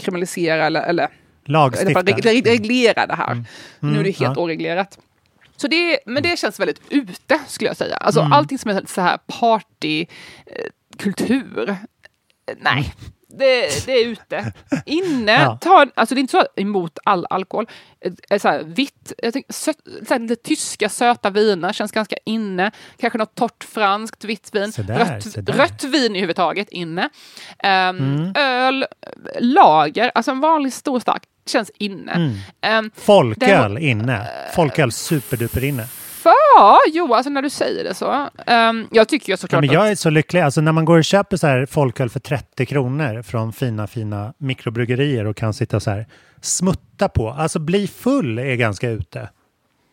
kriminalisera eller, eller Lagstifta. reglera det här. Nu är det Mm, helt ja. oreglerat. Så det, men det känns väldigt ute, skulle jag säga. Alltså Mm. allting som är så här partykultur, eh, nej. Det, det är ute. Inne, Ja. ta, alltså det är inte så emot all alkohol. Eh, eh, Så här, vitt, jag tänker, sött, så här, tyska söta viner känns ganska inne. Kanske något torrt franskt vitt vin. Se där, rött, se där. Mm. rött vin i huvudtaget inne. Ehm, Öl, lager, alltså en vanlig stor stark känns inne. Mm. Ehm, Folköl inne. Folköl superduper inne. Ja, jo, alltså när du säger det så. Ehm, jag tycker ju Ja, såklart men jag är så lycklig. Alltså när man går och köper så här folköl för 30 kronor från fina, fina mikrobryggerier och kan sitta så här smutta på. Alltså bli full är ganska ute.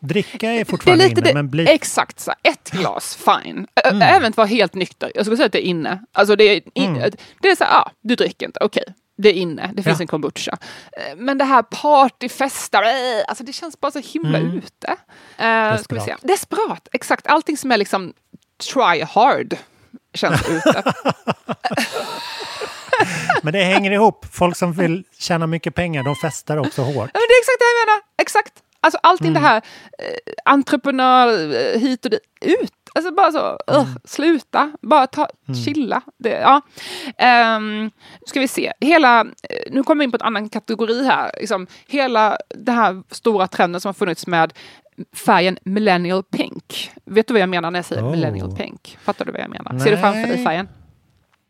Dricka är är fortfarande lite inne, det, men bli... Mm. exakt så. Ett glas, fine. Ä- Även att vara helt nykter. Jag skulle säga att det är inne. Alltså det är, in, Mm. det är så här, ah, du dricker inte, okej. Det är inne, det finns Ja. en kombucha. Eh, Men det här partyfestar, eh, alltså det känns bara så himla Mm. ute. Uh, ska vi se. Desperat. Desperat, exakt. Allting som är liksom try hard känns ute. Men det hänger ihop. Folk som vill tjäna mycket pengar, de festar också hårt. Men det är exakt det jag menar. Exakt. Alltså allting Mm. det här eh, entreprenör hit och dit, ut. Alltså bara så, Mm. uh, sluta, bara ta, chilla. Det, ja. Nu ska vi se, hela, eh, nu kommer vi in på en annan kategori här. Liksom, hela den här stora trenden som har funnits med färgen millennial pink. Vet du vad jag menar när jag säger Oh. millennial pink? Fattar du vad jag menar? Ser du framför dig Nej. färgen?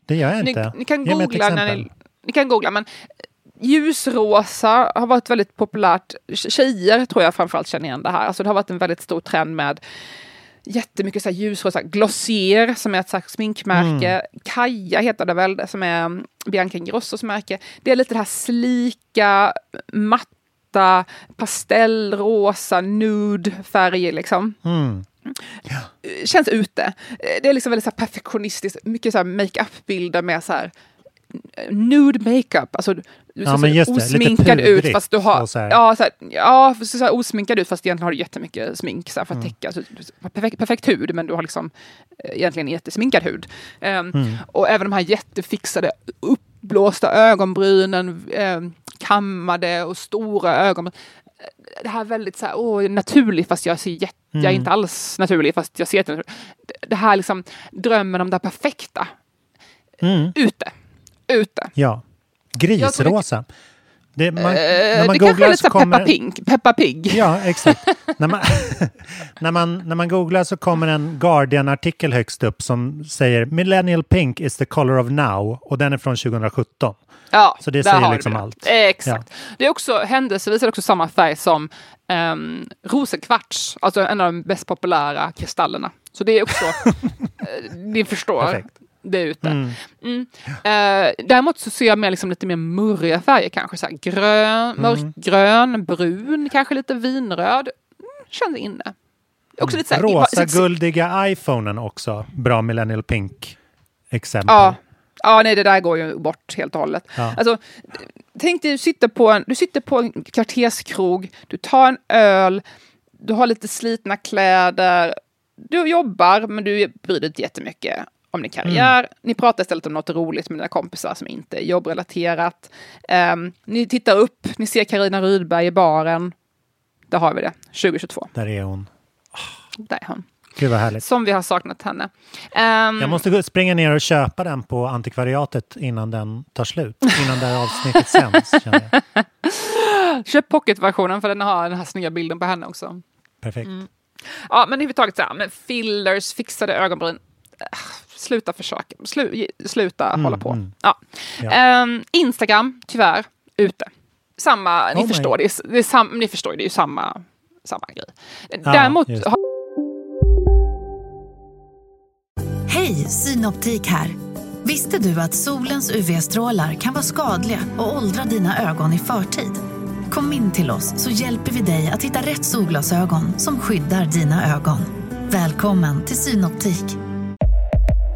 Det gör jag Ni, inte. ni kan mig ett googla när ni, ni kan googla, men ljusrosa har varit väldigt populärt. Tjejer tror jag framförallt känner igen det här. Alltså det har varit en väldigt stor trend med jättemycket så här ljusrosa. Glossier som är ett slags sminkmärke. Mm. Kaja heter det väl, som är Bianca Ingrossos märke. Det är lite det här slika, matta, pastellrosa, nude färger liksom Mm. känns ute. Det är liksom väldigt så perfektionistiskt, mycket så makeup-bilder med så här nude makeup. Alltså, du Ja, ser men så just det, osminkad ut pudrigt fast du har... så. Ja, så här, ja så så här osminkad ut fast egentligen har du jättemycket smink så här, för att Mm. täcka. Har perfekt, perfekt hud men du har liksom eh, egentligen jättesminkad hud. Ehm, Mm. Och även de här jättefixade uppblåsta ögonbrynen, um, kammade och stora ögonbryn. Det här är väldigt så här, åh, naturligt fast jag ser jätte, jag är Mm. inte alls naturlig fast jag ser jättenaturlig. Det- Det här liksom drömmen om det perfekta. Mm. Ute. Ute. Ja. Grisrosa. Det, man, när Eh, man det kanske är googlar lite så så Peppa kommer... Pig. Peppa Pig. Ja, exakt. när, man, när, man, när man googlar så kommer en Guardian-artikel högst upp som säger Millennial Pink is the color of now och den är från 2017. Ja, Så det säger liksom det. allt. Exakt. Det är också händelsevis är också samma färg som um, rosenkvarts, alltså en av de mest populära kristallerna. Så det är också, eh, ni förstår, Perfekt. Det är ute. Mm. Mm. Eh, däremot så ser jag mer liksom lite mer murriga färger kanske, så här grön, Mm. mörkgrön, brun, kanske lite vinröd. Mm, känns inne. Också lite så här, Rosa guldiga iPhonen också. Bra Millennial Pink exempel. Ja. Ja, nej, det där går ju bort helt och hållet. Ja. Alltså, tänk dig, du sitter, på en, du sitter på en kvarterskrog, du tar en öl, du har lite slitna kläder, du jobbar, men du bryr dig inte jättemycket om din karriär. Mm. Ni pratar istället om något roligt med dina kompisar som inte är jobbrelaterat. Ehm, ni tittar upp, ni ser Karina Rydberg i baren. Där har vi det, 2022. Där är hon. Där är hon. Gud vad härligt. Som vi har saknat henne. Ehm, Jag måste springa ner och köpa den på antikvariatet innan den tar slut. Innan det här avsnittet sänds. Köp pocketversionen för den har den här snygga bilden på henne också. Perfekt. Mm. Ja, men överhuvudtaget så här, med fillers, fixade ögonbryn. Sluta försöka, Slu, sluta hålla på. mm. Ja. Ja. Ehm, Instagram, tyvärr, ute. Samma, ni Oh my- förstår, det är, det är sam, ni förstår, det är ju samma, samma grej. Däremot har Hej, Synoptik här. Visste du att solens UV-strålar kan vara skadliga och åldra dina ögon i förtid? Kom in till oss så hjälper vi dig att hitta rätt solglasögon som skyddar dina ögon. Välkommen till Synoptik.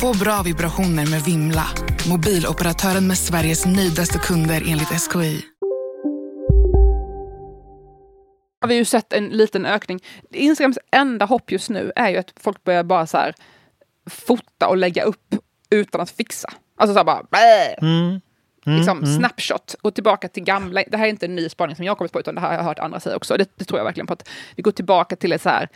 Få bra vibrationer med Vimla. Mobiloperatören med Sveriges nöjdaste kunder enligt SKI. har vi ju sett en liten ökning. Instagrams enda hopp just nu är ju att folk börjar bara så här fota och lägga upp utan att fixa. Alltså så här bara bäh. Mm. liksom snapshot och tillbaka till gamla. Det här är inte en ny spaning som jag kommit på utan det här har jag hört andra säga också. Det, det tror jag verkligen på att vi går tillbaka till ett så här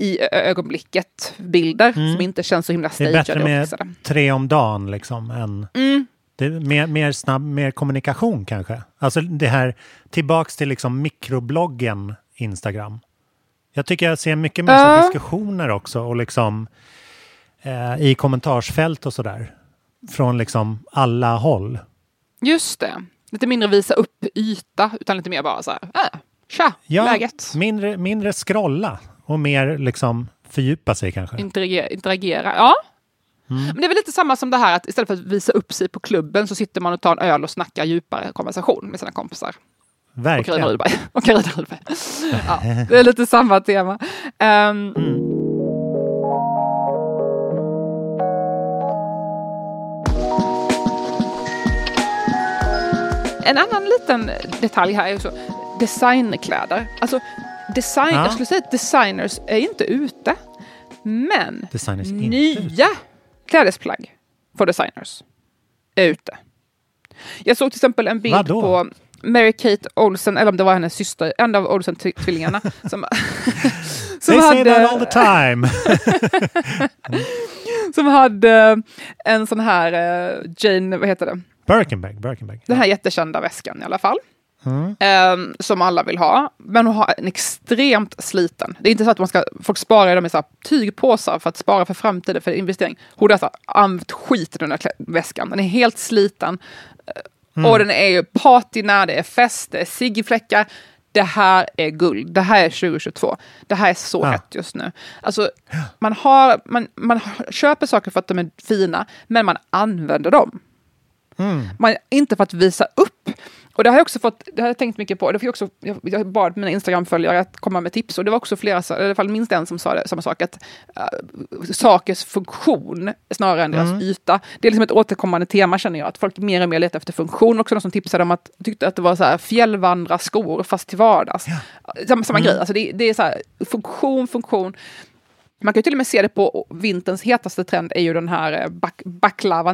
i ögonblicket bilder som inte känns så himla Mm. Det är bättre stageade med fixade. tre om dagen liksom än Mm. det mer, mer snabb, mer kommunikation kanske. Alltså det här tillbaks till liksom mikrobloggen Instagram. Jag tycker jag ser mycket mer Ja. diskussioner också och liksom eh, i kommentarsfält och sådär. Från liksom alla håll. Just det. Lite mindre visa upp yta utan lite mer bara så här. Äh, tja, Ja, läget. mindre, mindre scrolla och mer liksom fördjupa sig kanske. Interagera. interagera. Ja. Mm. Men det är väl lite samma som det här att istället för att visa upp sig på klubben så sitter man och tar en öl och snackar djupare konversation med sina kompisar. Och Carina Verkligen. Och Carina Rydberg. Ja, det är lite samma tema. Ehm, En annan liten detalj här är också designkläder. Alltså, design, Ja. jag skulle säga att designers är inte ute. Men Designers nya klädesplagg för designers är ute. Jag såg till exempel en bild Vadå? på Mary-Kate Olsen, eller om det var hennes syster, en av Olsen-tvillingarna. som, som, They say that all hade, the time. som hade en sån här eh, Jane, vad heter det? Birkenbag, Birkenbag. Den här jättekända väskan i alla fall. Mm. Ehm, som alla vill ha. Men hon har en extremt sliten. Det är inte så att man ska, folk sparar dem i så här tygpåsar för att spara för framtiden, för investering. Hon har alltså använt skit i den här väskan. Den är helt sliten. Eh, Och den är ju patina, det är fest, det är ciggfläckar. Det här är guld. Det här är 2022. Det här är så Ja. rätt just nu. Alltså, man, har, man, man köper saker för att de är fina, men man använder dem. Man, inte för att visa upp. Och det har jag också fått, det har jag tänkt mycket på. Det fick jag, också, jag, jag bad mina Instagram-följare att komma med tips och det var också flera, i alla fall minst en som sa det, samma sak, att uh, sakers funktion snarare än deras yta. Det är liksom ett återkommande tema känner jag, att folk mer och mer letar efter funktion. Också någon som tipsade om att, tyckte att det var så här fjällvandrarskor fast till vardags. Samma, samma grej, alltså det, det är så här, funktion, funktion. Man kan ju till och med se det på vinterns hetaste trend är ju den här eh,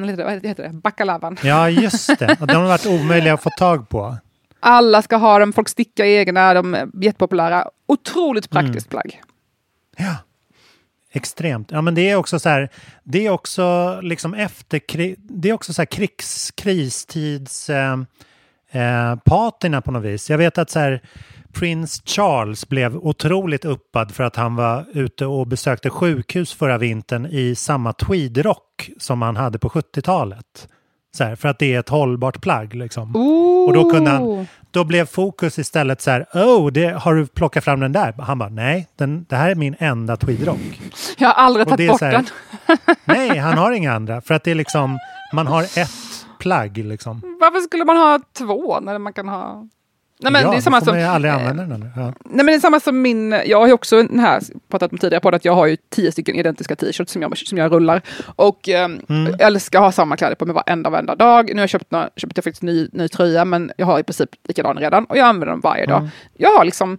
eller vad heter det? Bacalavan. Ja, just det. De har varit omöjliga att få tag på. Alla ska ha dem, folk stickar egna, de är jättepopulära. Otroligt praktiskt plagg. Extremt. Ja, men det är också så här. Det är också liksom efter Det är också så här krigs, kristids eh, eh, patina på något vis. Jag vet att så här Prince Charles blev otroligt uppad för att han var ute och besökte sjukhus förra vintern i samma tweedrock som han hade på 70-talet. Så här, för att det är ett hållbart plagg liksom. Och då kunde han, då blev fokus istället så här, oh, det, har du plockat fram den där? Han bara, nej, den, det här är min enda tweedrock. Jag har aldrig Och tagit bort här- den. Nej, han har inga andra. För att det är liksom, man har ett plagg liksom. Varför skulle man ha två när man kan ha... Nej, men ja, det är samma som, ju aldrig använda den. Ja. Nej men det är samma som min, jag har ju också den här, pratat om tidigare på att jag har ju tio stycken identiska t-shirts som jag, som jag rullar. Och ehm, Mm. jag älskar att ha samma kläder på mig varenda, varenda dag. Nu har jag köpt, några, köpt jag faktiskt en ny, ny tröja men jag har i princip likadan redan och jag använder dem varje dag. Mm. Jag har liksom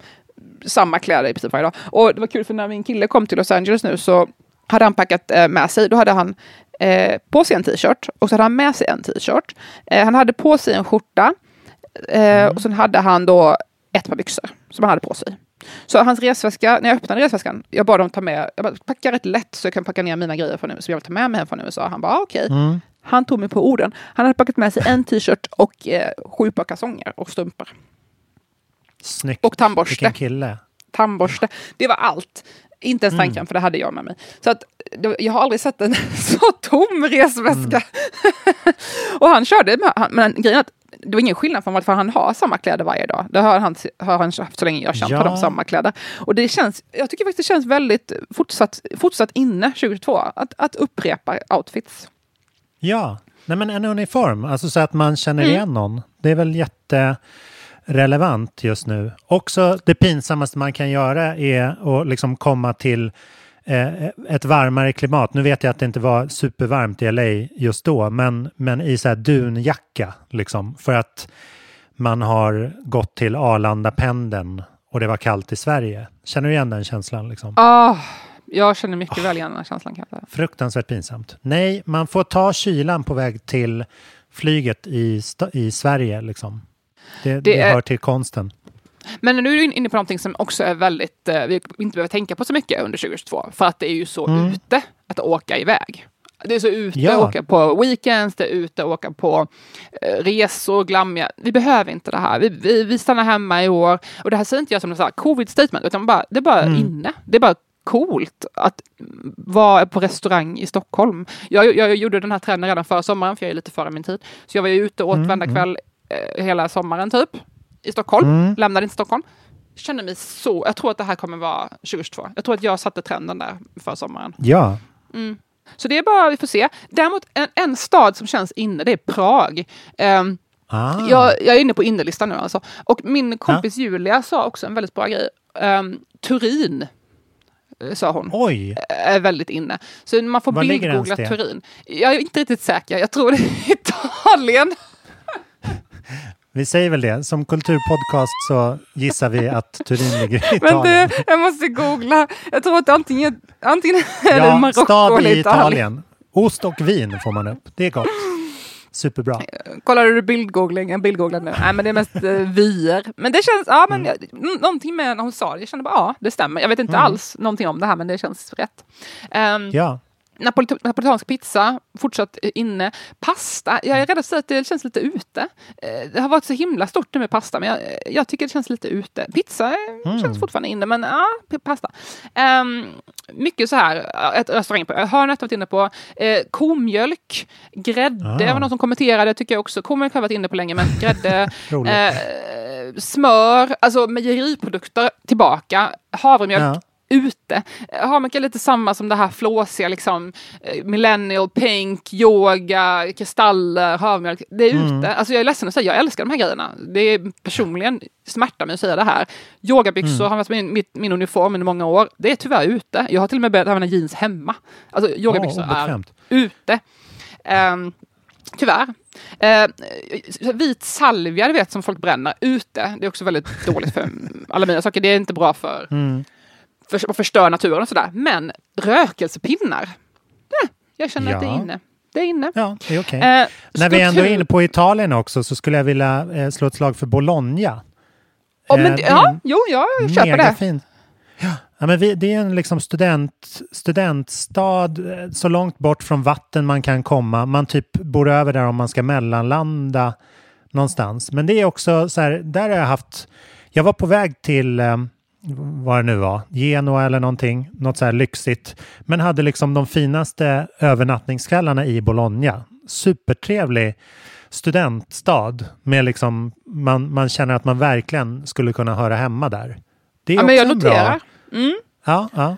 samma kläder i princip varje dag. Och det var kul för när min kille kom till Los Angeles nu så hade han packat eh, med sig, då hade han eh, på sig en t-shirt och så hade han med sig en t-shirt. Eh, han hade på sig en skjorta eh, och sen hade han då ett par byxor som han hade på sig. Så hans resväska, när jag öppnade resväskan, jag bad dem ta med, jag bara, packa rätt lätt så jag kan packa ner mina grejer från, som jag vill ta med mig hem från USA. Han bara, ah, okej. Mm. Han tog mig på orden. Han hade packat med sig en t-shirt och eh, sju par kalsonger och strumpor. Snyggt. Och tandborste. Vilken kille. Tandborste. Det var allt. Inte ens Mm. tandkräm, för det hade jag med mig. Så att, jag har aldrig sett en så tom resväska. och han körde, med, men grejen att det var ingen skillnad för, för han har samma kläder varje dag. Det har han, har han haft så länge jag har känt Ja. honom, samma kläder. Och det känns, jag tycker faktiskt det känns väldigt fortsatt, fortsatt inne 2022, att, att upprepa outfits. Ja, Nej, men en uniform, alltså så att man känner Mm. igen någon. Det är väl jätterelevant just nu. Också det pinsammaste man kan göra är att liksom komma till eh, ett varmare klimat. Nu vet jag att det inte var supervarmt i LA just då, men, men i så här dunjacka liksom. För att man har gått till Arlanda-pendeln och det var kallt i Sverige. Känner du igen den känslan? Liksom? Ah, jag känner mycket väl igen den här känslan. Kan jag. Fruktansvärt pinsamt. Nej, man får ta kylan på väg till flyget i, i Sverige. Liksom. Det, det, är- hör till konsten. Men nu är du inne på någonting som också är väldigt, eh, vi inte behöver tänka på så mycket under 2022. För att det är ju så Mm. ute att åka iväg. Det är så ute Ja. att åka på weekends, det är ute att åka på eh, resor, glammiga. Vi behöver inte det här. Vi, vi, vi stannar hemma i år. Och det här säger inte jag som något covid-statement, utan bara, det är bara Mm. inne. Det är bara coolt att vara på restaurang i Stockholm. Jag, jag gjorde den här trenden redan förra sommaren, för jag är lite före min tid. Så jag var ju ute och åt Mm, varenda mm. kväll eh, hela sommaren typ. I Stockholm. Mm. Lämnade inte Stockholm. Kände mig så, jag tror att det här kommer vara 2022. Jag tror att jag satte trenden där för sommaren. Ja, Mm. Så det är bara, vi får se. Däremot en, en stad som känns inne, det är Prag. Ehm, ah. jag, jag är inne på innelistan nu alltså. Och min kompis Julia sa också en väldigt bra grej. Ehm, Turin, eh, sa hon, oj. är väldigt inne. Så man får bildgoogla? Turin. Jag är inte riktigt säker, jag tror det är Italien. Vi säger väl det. Som kulturpodcast så gissar vi att Turin ligger i Men Italien. det, jag måste googla. Jag tror att antingen, antingen är det ja, Marocko stad eller i Italien. Italien. Ost och vin får man upp. Det är gott. Superbra. Kollar du bildgoogling? Jag bildgooglar nu. Nej, men det är mest uh, vyer. Men det känns, ja men Mm. någonting med när hon sa det, jag kände bara ja, det stämmer. Jag vet inte Mm. alls någonting om det här, men det känns rätt. Um, Ja. Napolit- napolitansk pizza, fortsatt inne. Pasta, jag är rädd att säga att det känns lite ute. Eh, Det har varit så himla stort nu med pasta, men jag, jag tycker det känns lite ute. Pizza eh, Mm. känns fortfarande inne, men ja, pasta. Ehm, mycket så här, eh, ett restaurang på hörnet har varit inne på. Eh, komjölk, grädde, Ah. det var någon som kommenterade, tycker jag också. Komjölk har jag varit inne på länge, men grädde, eh, smör, alltså mejeriprodukter tillbaka, havremjölk Ja. Ute. Harmök är lite samma som det här flåsiga, liksom eh, millennial, pink, yoga, kristaller, havremjölk. Det är Mm. ute. Alltså jag är ledsen att säga, jag älskar de här grejerna. Det är personligen smärta mig att säga det här. Yogabyxor Mm. har varit min, mitt, min uniform under många år. Det är tyvärr ute. Jag har till och med börjat använda jeans hemma. Alltså yogabyxor Åh, är ute. Um, tyvärr. Eh, vit salvia, du vet, som folk bränner ute. Det är också väldigt dåligt för alla mina saker. Det är inte bra för Mm. För, förstör naturen och sådär. Men rökelsepinnar, nej, jag känner att det är Ja. inne. Det är inne. Ja, det är okej. Eh, När vi ändå är inne på Italien också så skulle jag vilja eh, slå ett slag för Bologna. Ja, men, Eh, ja, jo, ja, jag köper det. fin. Ja, ja, men vi, det är en liksom student, studentstad eh, så långt bort från vatten man kan komma. Man typ bor över där om man ska mellanlanda någonstans. Men det är också så här, där har jag haft, jag var på väg till eh, vad det nu var, Genua eller någonting, något så här lyxigt. Men hade liksom de finaste övernattningskvällarna i Bologna. Supertrevlig studentstad med liksom, man, man känner att man verkligen skulle kunna höra hemma där. Det är Ja, också men jag noterar. Mm. Ja, ja.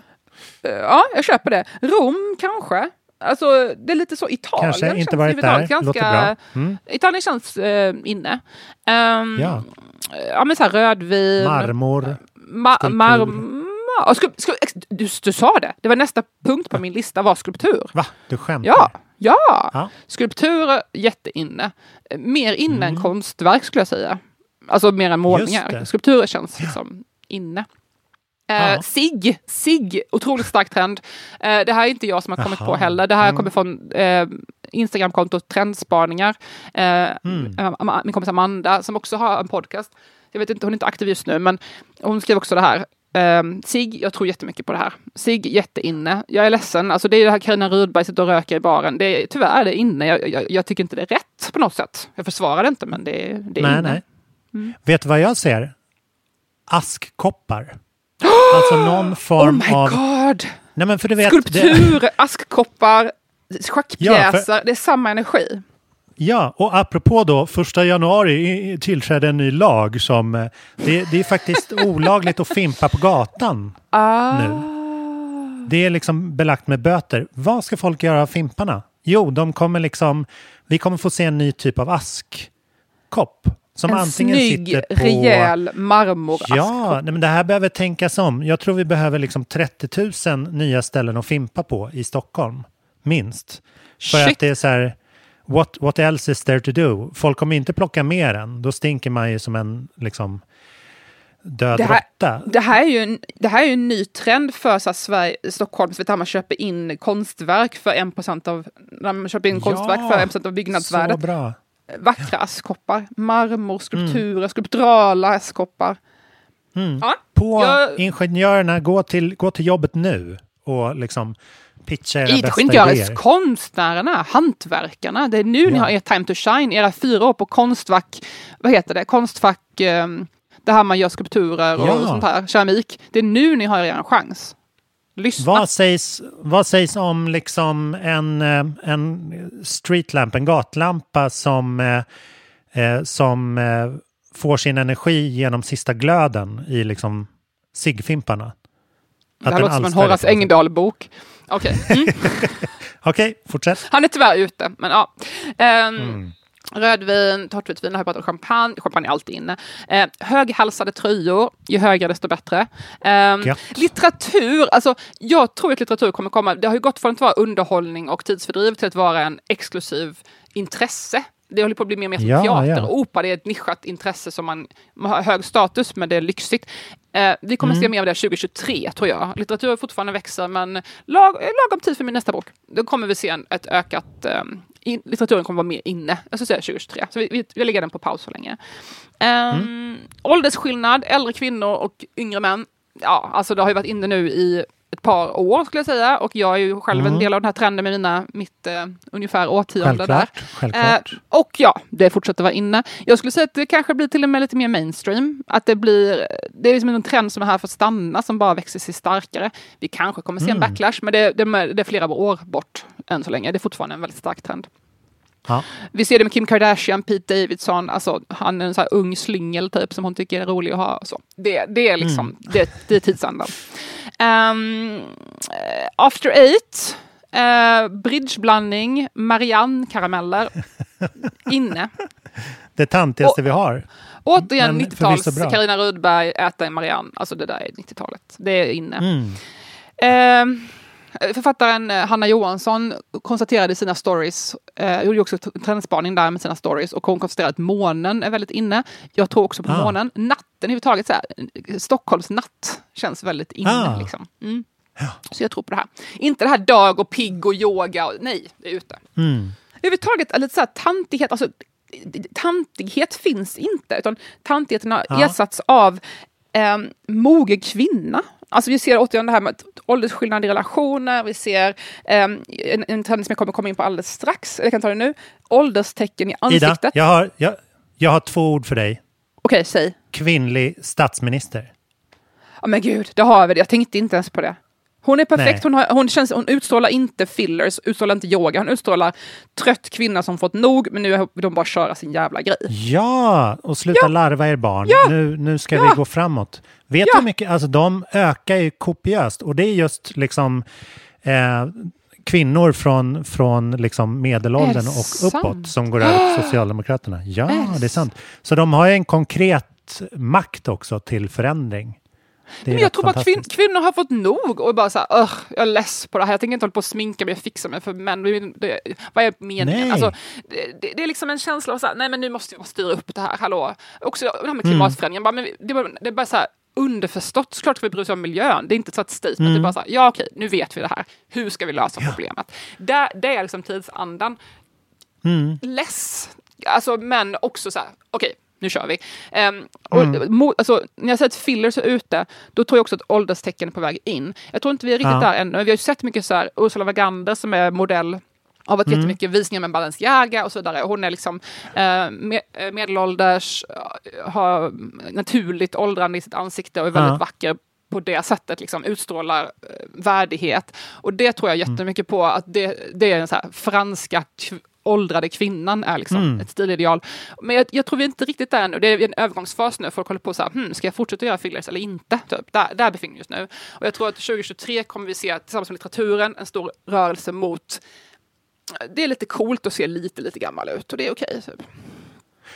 Ja, jag köper det. Rom kanske. Alltså, det är lite så. Italien Kanske inte varit där. Låter bra. Mm. Italien känns eh, inne. Ehm, Ja. ja, men så här rödvin. Marmor. Ma- skulptur. marm- ja, skulp- skulp- du, du sa det. Det var nästa punkt på min lista var skulptur. Va? Du skämtar? Ja, ja. Ja. Skulpturer, jätteinne. Mer inne Mm. än konstverk skulle jag säga. Alltså mer än målningar. Skulpturer känns liksom inne. Eh, SIG, SIG, otroligt stark trend. Eh, det här är inte jag som har kommit Aha. på heller. Det här Mm. kommer från eh, Instagramkontot Trendspaningar. Eh, Mm. min kompis Amanda som också har en podcast. Jag vet inte, hon är inte aktiv just nu, men hon skrev också det här. Um, Sig, jag tror jättemycket på det här. Sig, jätteinne. Jag är ledsen, alltså det är det här Carina Rudberg sitter och röker i baren. Det är, tyvärr är det inne. Jag, jag, jag tycker inte det är rätt på något sätt. Jag försvarar det inte, men det, det är nej, inne. nej. Mm. Vet du vad jag ser? Askkoppar. alltså någon Oh form my av... god! Nej, men för du vet, Skulptur, askkoppar, schackpjäser. Ja, för- Det är samma energi. Ja, och apropå då, första januari tillträdde en ny lag som... eh, Det, det är faktiskt olagligt att fimpa på gatan Ah. nu. Det är liksom belagt med böter. Vad ska folk göra av fimparna? Jo, de kommer liksom... Vi kommer få se en ny typ av askkopp. Som en antingen snygg, sitter på... rejäl marmoraskkopp. Ja, nej, men det här behöver tänkas om. Jag tror vi behöver liksom 30 000 nya ställen att fimpa på i Stockholm. Minst. För Shit. att det är så här, what, what else is there to do? Folk kommer inte plocka mer än. Då stinker man ju som en liksom död Det här, råtta. det, här är ju en, det här är ju en ny trend för så här, Sverige, Stockholm, så du, man köper in konstverk för 1% av, när man köper in Ja, konstverk för 1% av Så byggnadsvärdet. bra. Vackra askkoppar, marmor, skulpturer, skulpturala askkoppar. Mm. Ja, På jag- ingenjörerna, gå till, gå till jobbet nu och liksom pitcha era idéer. konstnärerna, hantverkarna. Det är nu ni Ja. har er time to shine. Era fyra år på Konstfack, vad heter det, Konstfack, eh, det här man gör skulpturer och Ja. sånt här, keramik. Det är nu ni har er chans. Lyssna. Vad sägs, vad sägs om liksom en, eh, en streetlamp, en gatlampa som, eh, eh, som eh, får sin energi genom sista glöden i liksom ciggfimparna? det här låter som en Horace. Engdahl-bok. Okej. Mm. Okej, fortsätt. Han är tyvärr ute, men ja. Ehm, Mm. Rödvin, torrtvitvin, har jag pratat om champagne. Champagne är alltid inne. Eh, höghalsade tröjor, ju högre desto bättre. Gött. litteratur, alltså jag tror att litteratur kommer komma. Det har ju gått från att vara underhållning och tidsfördriv till att vara en exklusiv intresse. Det håller på att bli mer och mer som Ja, teater. ja. Och opera det är ett nischat intresse som man, man har hög status, men det är lyxigt. Eh, vi kommer Mm. se mer av det 2023, tror jag. Litteratur fortfarande växer, men lag, lagom tid för min nästa bok. Då kommer vi se en, ett ökat... Eh, in, litteraturen kommer vara mer inne. Jag ska säga 2023. Så vi, vi, vi lägger den på paus så länge. Um, Åldersskillnad, äldre kvinnor och yngre män. Ja, alltså det har ju varit inne nu i ett par år skulle jag säga. Och jag är ju själv Mm. en del av den här trenden med mina, mitt eh, ungefär årtionde där. Självklart. Eh, och ja, det fortsätter vara inne. Jag skulle säga att det kanske blir till och med lite mer mainstream. Att det blir, det är liksom en trend som är här för att stanna, som bara växer sig starkare. Vi kanske kommer se Mm. en backlash, men det, det, det är flera år bort än så länge. Det är fortfarande en väldigt stark trend. Ja. Vi ser det med Kim Kardashian, Pete Davidson, alltså han är en så ung slyngel typ som hon tycker är rolig att ha. Så. Det, det är liksom, Mm. det, det är tidsandan. Um, after eight, uh, bridgeblandning, Marianne-karameller, inne. Det tantigaste Och- vi har. Återigen Men 90-tals förvisso bra. Carina Rudberg, äta en Marianne. Alltså det där är 90-talet. Det är inne. Mm. Ehm, författaren eh, Hanna Johansson konstaterade i sina stories, eh, gjorde också trendspaning där med sina stories och hon konstaterade att månen är väldigt inne. Jag tror också på Ah. månen. Natten överhuvudtaget, så här, eh, Stockholms natt känns väldigt inne. Ah. Liksom. Mm. Så jag tror på det här. Inte det här dag och pigg och yoga. Och, nej, det är ute. Mm. Överhuvudtaget, lite så här, tantighet, alltså, tantighet finns inte, utan tantigheten har Ja. ersatts av eh, mogen kvinna. Alltså vi ser återigen det här med åldersskillnad i relationer, vi ser eh, en, en trend som jag kommer komma in på alldeles strax, jag kan ta det nu, ålderstecken i Ida, ansiktet. jag har, jag, jag har två ord för dig. Okej, säg. Kvinnlig statsminister. Ja men gud, det har vi det. Jag tänkte inte ens på det. Hon är perfekt, hon, har, hon, känns, hon utstrålar inte fillers, utstrålar inte yoga, hon utstrålar trött kvinna som fått nog, men nu vill de bara köra sin jävla grej. Ja, och sluta Ja. larva er barn. Ja. Nu, nu ska Ja. vi gå framåt. Vet du hur mycket, alltså de ökar ju kopiöst och det är just liksom eh, kvinnor från, från liksom medelåldern och sant? uppåt som går över till Socialdemokraterna. Ja, Är det är sant. Så de har ju en konkret makt också till förändring. Det Men jag tror bara att kvin kvinnor har fått nog och bara så här, "Ugh, jag är less på det här. Jag tänker inte hålla på och sminka mig och fixa mig för män. Det, det, vad är meningen? Alltså, det, det, det är liksom en känsla av så här, nej men nu måste vi bara styra upp det här, hallå. Också det här med Mm. klimatförändringen, bara, men vi- det, bara- det är bara så här underförstått, såklart ska vi bry oss om miljön. Det är inte så ett statement, Mm. det är bara så här, ja okej, nu vet vi det här. Hur ska vi lösa problemet? Där, det är liksom tidsandan. Mm. Less, alltså men också så här, okej, nu kör vi. Um, Mm. alltså, när jag säger att fillers är ute, då tror jag också att ålderstecken är på väg in. Jag tror inte vi är riktigt Ja. där ännu. Vi har ju sett mycket så här, Ursula Wagander som är modell har varit Mm. jättemycket visningar med Balenciaga och så vidare. Hon är liksom eh, med, eh, medelålders, eh, har naturligt åldrande i sitt ansikte och är väldigt Ja. vacker på det sättet, liksom utstrålar eh, värdighet. Och det tror jag Mm. jättemycket på, att det, det är den så franska åldrade kvinnan är liksom Mm. ett stilideal. Men jag, jag tror vi är inte riktigt där ännu. Det är en övergångsfas nu. Folk håller på så här, hmm, ska jag fortsätta göra fillers eller inte? Typ. Där, där befinner vi oss nu. Och jag tror att 2023 kommer vi se, tillsammans med litteraturen, en stor rörelse mot det är lite coolt att se lite, lite gammal ut och det är okej. typ.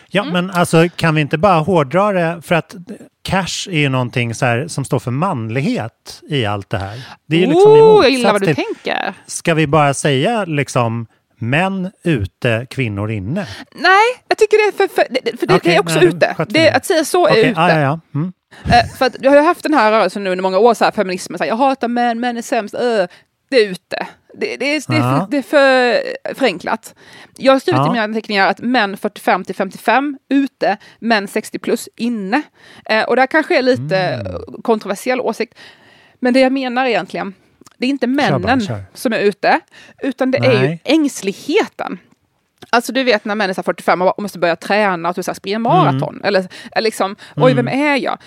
Ja, Mm. men alltså kan vi inte bara hårdra det? För att cash är ju någonting så här som står för manlighet i allt det här. Det är ju liksom oh, jag gillar vad du till- tänker. Ska vi bara säga liksom män ute, kvinnor inne? Nej, jag tycker det är för, för, för det, Okej, det är också nej, ute. Det, att säga så är Okej, ute. ja, ja, ja. Mm. Eh, för att jag har haft den här rörelsen nu under många år, så här, feminismen, så här, jag hatar män, män är sämst, öh. det är ute. Det, det, är, det, är för, det är för förenklat. Jag har skrivit Ja. i mina anteckningar att män 45 till 55 ute, män 60 plus inne. Eh, och det här kanske är lite Mm. kontroversiell åsikt. Men det jag menar egentligen, det är inte männen bara, kör. som är ute, utan det är ju Nej. ängsligheten. Alltså du vet när män är så här 45 och måste börja träna och typ springa maraton. Mm. Eller, eller liksom, oj vem är jag?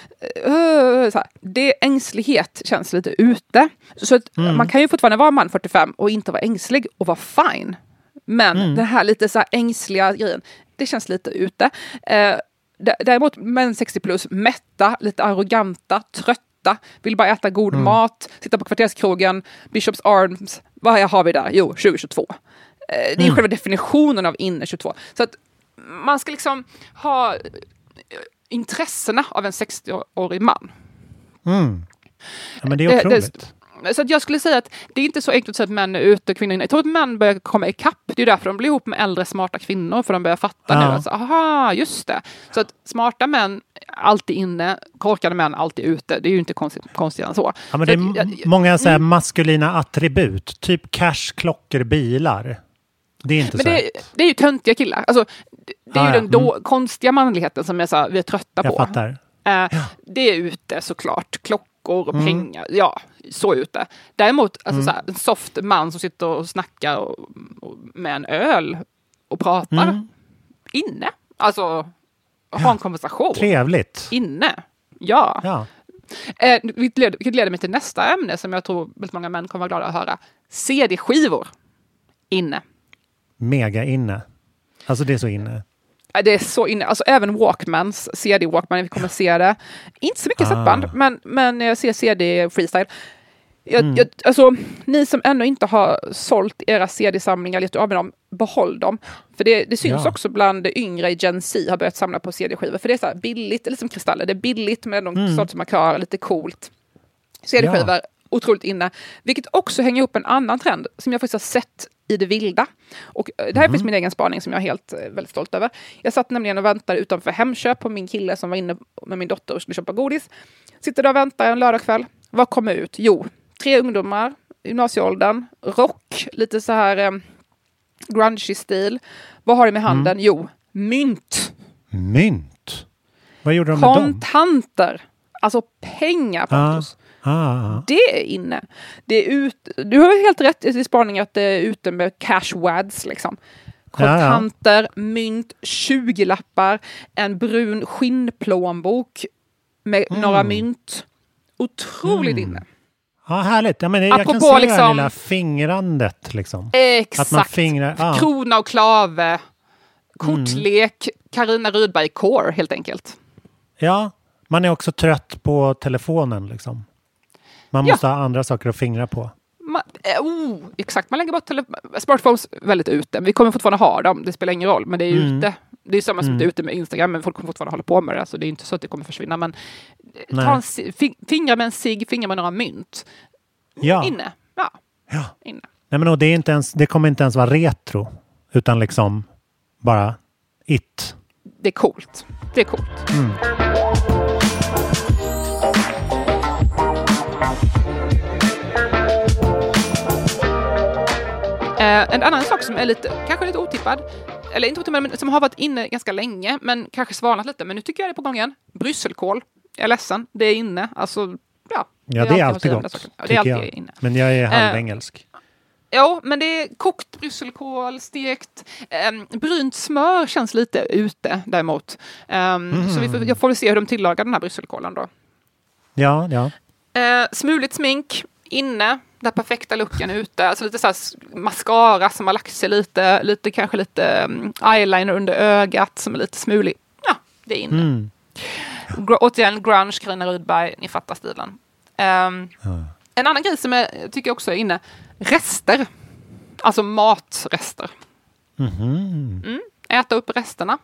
Uh, så här. Det, ängslighet känns lite ute. Så att Mm. man kan ju fortfarande vara man 45 och inte vara ängslig och vara fine. Men Mm. den här lite så här ängsliga grejen, det känns lite ute. Uh, däremot män 60 plus, mätta, lite arroganta, trötta, vill bara äta god Mm. mat, sitta på kvarterskrogen, Bishops Arms. Vad har vi där? Jo, 2022. Eh, Det är Mm. själva definitionen av inne 22. Så att man ska liksom ha eh, intressena av en 60-årig man. Mm. Ja, men det är Det- det- otroligt. Så att jag skulle säga att det är inte så enkelt att säga att män är ute och kvinnor är inne. Jag tror att män börjar komma ikapp. Det är därför de blir ihop med äldre smarta kvinnor, för de börjar fatta Ja. nu. Alltså, aha, just det. Så att smarta män alltid inne, korkade män alltid ute. Det är ju inte konstigt, konstigare än så. Ja, men det är jag- många så här maskulina attribut, typ cash, klockor, bilar. Det är inte Men så. det, det är ju töntiga killar. Alltså, det, det är Ah, ju ja. den då, konstiga manligheten som är så här, vi är trötta Jag på. fattar. Eh, Det är ute såklart. Klockor och Mm. pengar. Ja, så ute. Däremot alltså, Mm. så här, en soft man som sitter och snackar och, och, med en öl och pratar Mm. inne. Alltså, ha en konversation. Trevligt. Inne. Ja. Ja. Eh, vilket, leder, vilket leder mig till nästa ämne som jag tror väldigt många män kommer vara glada att höra. CD-skivor. Inne. Mega inne. Alltså det är så inne. Det är så inne, alltså även Walkmans, CD-Walkman, vi kommer se det. Inte så mycket Ah. setband, men, men jag ser CD freestyle. Jag, Mm. jag, alltså, ni som ännu inte har sålt era CD-samlingar, gjort av med dem, behåll dem. För det, det syns Ja. också bland det yngre i Gen Z har börjat samla på CD-skivor. För det är så här billigt, eller som kristaller, det är billigt men de Mm. som markörer, lite coolt. CD-skivor, Ja. otroligt inne. Vilket också hänger ihop med en annan trend som jag faktiskt har sett i det vilda. Och eh, det här är faktiskt min egen spaning som jag är helt eh, väldigt stolt över. Jag satt nämligen och väntade utanför Hemköp på min kille som var inne med min dotter och skulle köpa godis. Sitter där och väntar en lördagkväll. Vad kommer ut? Jo, tre ungdomar, gymnasieåldern, rock, lite så här eh, grungy stil. Vad har de med handen? Jo, mynt. Mynt. Vad gjorde de med dem? Kontanter. Alltså pengar, Ah, Pontus. ah, Det är inne. Det är ut, du har helt rätt i spaning att det är ute med cash wads. Liksom. Ja, ja. Kontanter, mynt, 20-lappar, en brun skinnplånbok med Mm. några mynt. Otroligt inne. Ja, härligt. Ja, men jag kan Apropå se det här liksom- lilla fingrandet. Liksom. Exakt. Att man fingrar. Ja. Krona och klave. Kortlek. Karina Rydberg Core helt enkelt. ja, man är också trött på telefonen. Liksom. Man Ja. måste ha andra saker att fingra på. Man, eh, oh, exakt, man lägger bort smartphones väldigt ute. Vi kommer fortfarande ha dem, det spelar ingen roll, men det är Mm. ute. Det är samma som Mm. det är ute med Instagram, men folk kommer fortfarande hålla på med det. Så det är inte så att det kommer försvinna. Men eh, Nej. ta fingra med en cigg, fingra med några mynt. Ja. Inne. Ja. Ja. Inne. Nej, men och det, är inte ens, det kommer inte ens vara retro. Utan liksom bara it. Det är coolt. Det är coolt. Mm. Eh, en annan sak som är lite, kanske lite otippad. Eller inte otimmade, men som har varit inne ganska länge, men kanske svalnat lite. Men nu tycker jag det är på gång igen. Brysselkål. Jag är ledsen, det är inne. Alltså, ja. Ja, det är alltid gott. Ja, det tycker är alltid jag. inne. Men jag är Eh, halvengelsk. Jo, men det är kokt brysselkål, stekt. Um, brynt smör känns lite ute däremot. Um, Så vi får, jag får se hur de tillagar den här brysselkålen då. Ja, ja. Uh, smuligt smink inne, den perfekta looken ute. Alltså lite så mascara som har lagt sig lite, lite kanske lite um, eyeliner under ögat som är lite smulig. Ja, det är inne. Mm. Gr- återigen, grunge, Carina Rydberg, ni fattar stilen. Ehm, En annan grej som jag tycker också är inne, rester. Alltså matrester. Mhm. Mm. Äta upp resterna.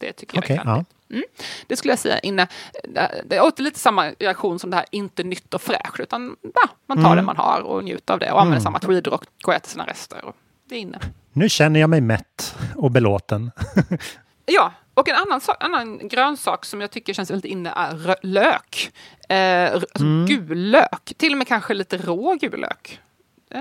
Det tycker jag Okej, är trendigt. ja. Mm. Det skulle jag säga inne. Det- Det är åter lite samma reaktion som det här inte nytt och fräscht, utan ja, man tar Mm. det man har och njuter av det och använder Mm. samma tweedrock och äter sina rester. Och det är inne. Nu känner jag mig mätt och belåten. Ja, och en annan, sak, annan grönsak som jag tycker känns väldigt inne är lök. Eh, alltså Mm. gul lök, till och med kanske lite rå gul lök. Eh,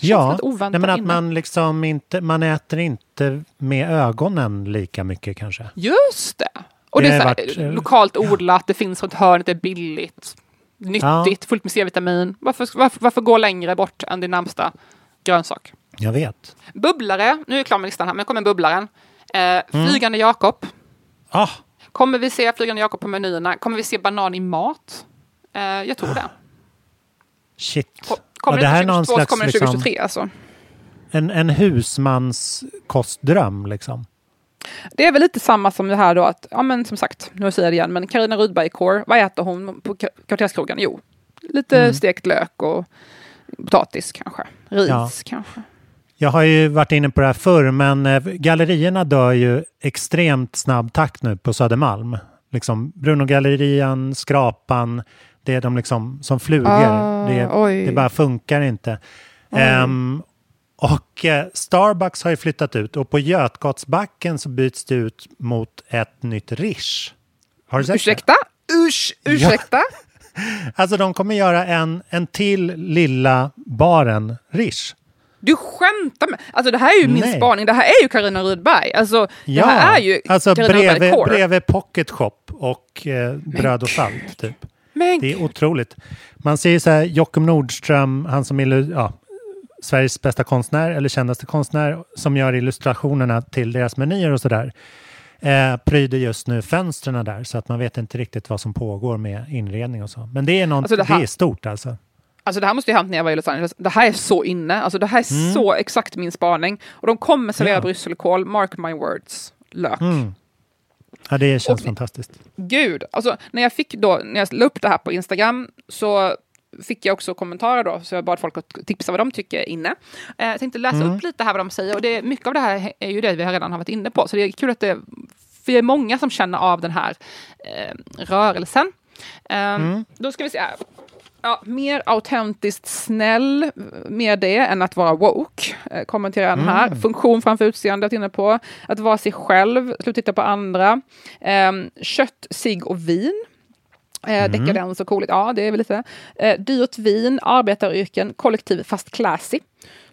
Ja, nej, men att inne. man liksom inte, man äter inte med ögonen lika mycket kanske. Just det! Och det, Det är så här, varit, eh, lokalt odlat, det finns runt hörnet, det är billigt, nyttigt, fullt med C-vitamin. Varför, varför, varför gå längre bort än din närmsta grönsak? Jag vet. Bubblare, nu är jag klar med listan här, men kommer bubblaren. Eh, flygande Jakob. Ah, Kommer vi se Flygande Jakob på menyerna? Kommer vi se banan i mat? Eh, jag tror det. shit. Ko- Kommer Ja, det det här är inte någon 2022 så slags kommer det liksom, 2023 alltså. en, en husmanskostdröm liksom. Det är väl lite samma som det här då att, ja men som sagt, nu säger jag det igen, men Carina Rydberg Core, vad äter hon på kvarterskrogen? Jo, lite Mm. stekt lök och potatis kanske. Ris Ja. kanske. Jag har ju varit inne på det här förr, men eh, gallerierna dör ju extremt snabb takt nu på Södermalm. Liksom Brunogallerian, Skrapan, det är de liksom som flugor. Ah, det, det bara funkar inte. Ehm, och eh, Starbucks har ju flyttat ut och på Götgatsbacken så byts det ut mot ett nytt Rish. Har du sett Ursäkta? Usch, ursäkta? det? Alltså de kommer göra en, en till lilla baren Rish. Du skämtar med Alltså det här är ju min Nej. spaning, det här är ju Carina Rydberg. Alltså det här är ju alltså Carina bredvid, Core. bredvid Pocket Shop och eh, Bröd och salt. Typ. Men Det är otroligt. Man ser ju så här Jockum Nordström, han som ja, Sveriges bästa konstnär eller kändaste konstnär som gör illustrationerna till deras menyer och sådär. Eh, pryder just nu fönstren där så att man vet inte riktigt vad som pågår med inredning och så. Men det är, något, Alltså, det det här- är stort alltså. Alltså det här måste ju ha hänt när jag var i Los Angeles. Det här är så inne. Alltså det här är Mm. så exakt min spaning. Och de kommer servera Ja. brysselkål, mark my words, lök. Mm. Ja, det känns Och- fantastiskt. Gud, alltså när jag fick då, när jag la upp det här på Instagram så fick jag också kommentarer då, så jag bad folk att tipsa vad de tycker inne. Eh, jag tänkte läsa Mm. upp lite här vad de säger och det, mycket av det här är ju det vi redan har varit inne på, så det är kul att det det är många som känner av den här eh, rörelsen. Eh, Mm. Då ska vi se här. Ja, mer autentiskt snäll med det än att vara woke. Eh, kommenterar han här. Mm. Funktion framför utseende, inne på. Att vara sig själv, sluta titta på andra. Um, kött, cigg och vin. Eh, Dekadens och cooligt, ja det är väl lite. Eh, dyrt vin, arbetaryrken, kollektiv fast classy.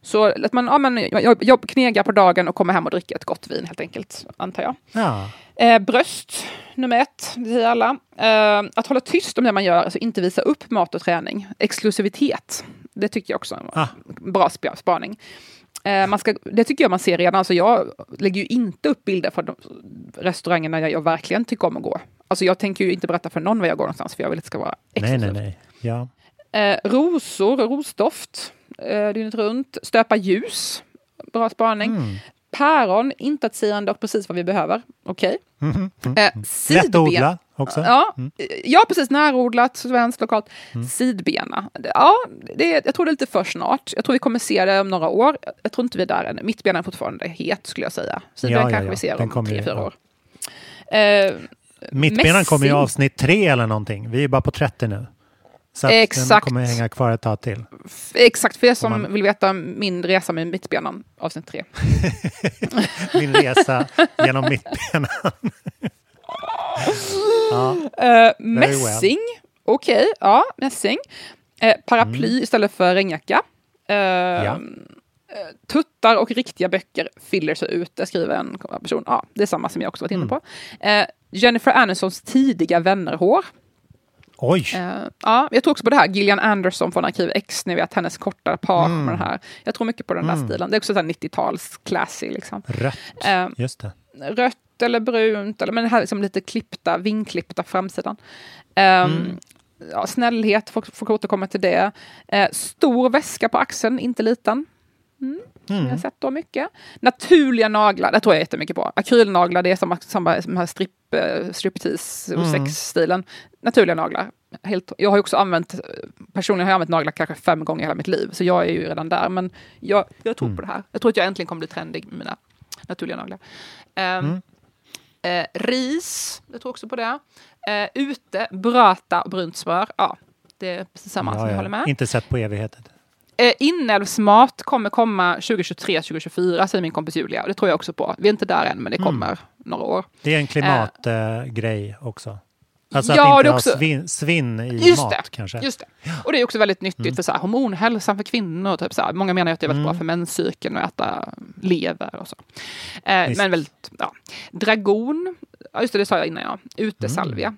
Så att man, ja, men, jobb, jobb, knegar på dagen och kommer hem och dricker ett gott vin helt enkelt, antar jag. Ja. Eh, bröst, nummer ett, det säger alla. Eh, att hålla tyst om det man gör, alltså inte visa upp mat och träning. Exklusivitet, det tycker jag också är en Ah. bra sp- spaning. Eh, man ska, det tycker jag man ser redan. Alltså jag lägger ju inte upp bilder från restaurangerna jag, jag verkligen tycker om att gå. Alltså jag tänker ju inte berätta för någon var jag går någonstans, för jag vill att det ska vara Nej, exklusivt. nej, nej. Ja. Eh, rosor, rosdoft, eh, dygnet runt. Stöpa ljus, bra spaning. Mm. Päron, intetsägande och precis vad vi behöver. Okej. Mhm. Mm. Eh, Lätt sidben- att odla också. Ja, Mm. ja, precis. Närodlat, svenskt, lokalt. Sidbena. Ja, det är, jag tror det är lite för snart. Jag tror vi kommer se det om några år. Jag tror inte vi är där än. Mittbena är fortfarande het, skulle jag säga. Sidbena Ja, ja, kanske ja. vi ser Den om tre, fyra år. Eh, Mittbenan kommer i avsnitt tre eller någonting. Vi är bara på 30 nu. Så att den Exakt. kommer hänga kvar ett tag till. Exakt, för er som man- vill veta min resa med mittbenan, avsnitt tre. Min resa genom mittbenan. ja. Well. mässing, okej, ja, mässing. Eh, paraply istället för regnjacka. Eh, Ja. tuttar och riktiga böcker fyller sig ut, det skriver en person. Ja, det är samma som jag också varit inne på. Eh, Jennifer Anisons tidiga vännerhår. Oj! Eh, ja, jag tror också på det här, Gillian Anderson från Arkiv X, ni vet hennes korta page Mm. med den här. Jag tror mycket på den där Mm. stilen. Det är också så här 90-tals classy liksom. Rött, Eh, just det. rött eller brunt, eller, men det här liksom lite klippta, vingklippta framsidan. Ehm, Mm. ja, snällhet, får, får återkomma till det. Eh, stor väska på axeln, inte liten. Mm. Mm. Jag har sett då mycket. Naturliga naglar, det tror jag jättemycket på. Akrylnaglar, det är samma, samma som här strip, eh, striptease och Mm. sexstilen. Naturliga naglar. Helt, jag har också använt, personligen har jag använt naglar kanske fem gånger i hela mitt liv, så jag är ju redan där. Men jag, jag tror Mm. på det här. Jag tror att jag äntligen kommer bli trendig med mina naturliga naglar. Mm. Eh, ris, jag tror också på det. Eh, ute, burrata och brunt smör. Ja, det är precis samma som jag håller med. Inte sett på evigheter. Eh, inälvsmat kommer komma 2023-2024, säger min kompis Julia. Och det tror jag också på. Vi är inte där än, men det Mm. kommer några år. Det är en klimatgrej också. Alltså Ja, att inte är ha också- svinn, i Just mat det, kanske. just det. Och det är också väldigt nyttigt Mm. för så här, hormonhälsan för kvinnor. Typ så här. Många menar att det är väldigt bra för menscykeln att äta lever och så. Eh, men väldigt, ja. Dragon, just det, det sa jag innan ja. Utesalvia. Mm.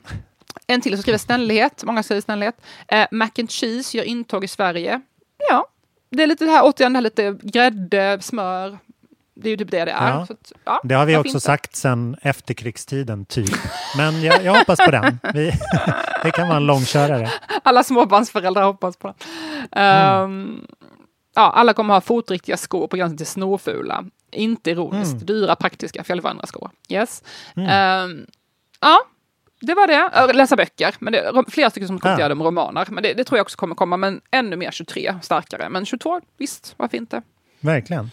En till som skriver snällhet, många säger snällhet. Eh, mac and cheese gör intåg i Sverige. Ja, det är lite det här, återigen det här lite grädde, smör. Det är ju typ det det är. Ja. Att, ja, Det har vi också sagt sedan efterkrigstiden, typ. Men jag, jag hoppas på den. Vi, det kan vara en långkörare. Alla småbarnsföräldrar hoppas på det. Mm. Ehm, ja, alla kommer ha fotriktiga skor på gränsen till snorfula. Inte ironiskt, Mm. dyra praktiska fjällvandra skor. Yes. Mm. Ehm, ja, det var det. Äh, Läsa böcker. Men det flera stycken som kommenterade Ja. om romaner. Men det, det tror jag också kommer komma. Men ännu mer 23, starkare. Men 22, visst, varför inte? Verkligen.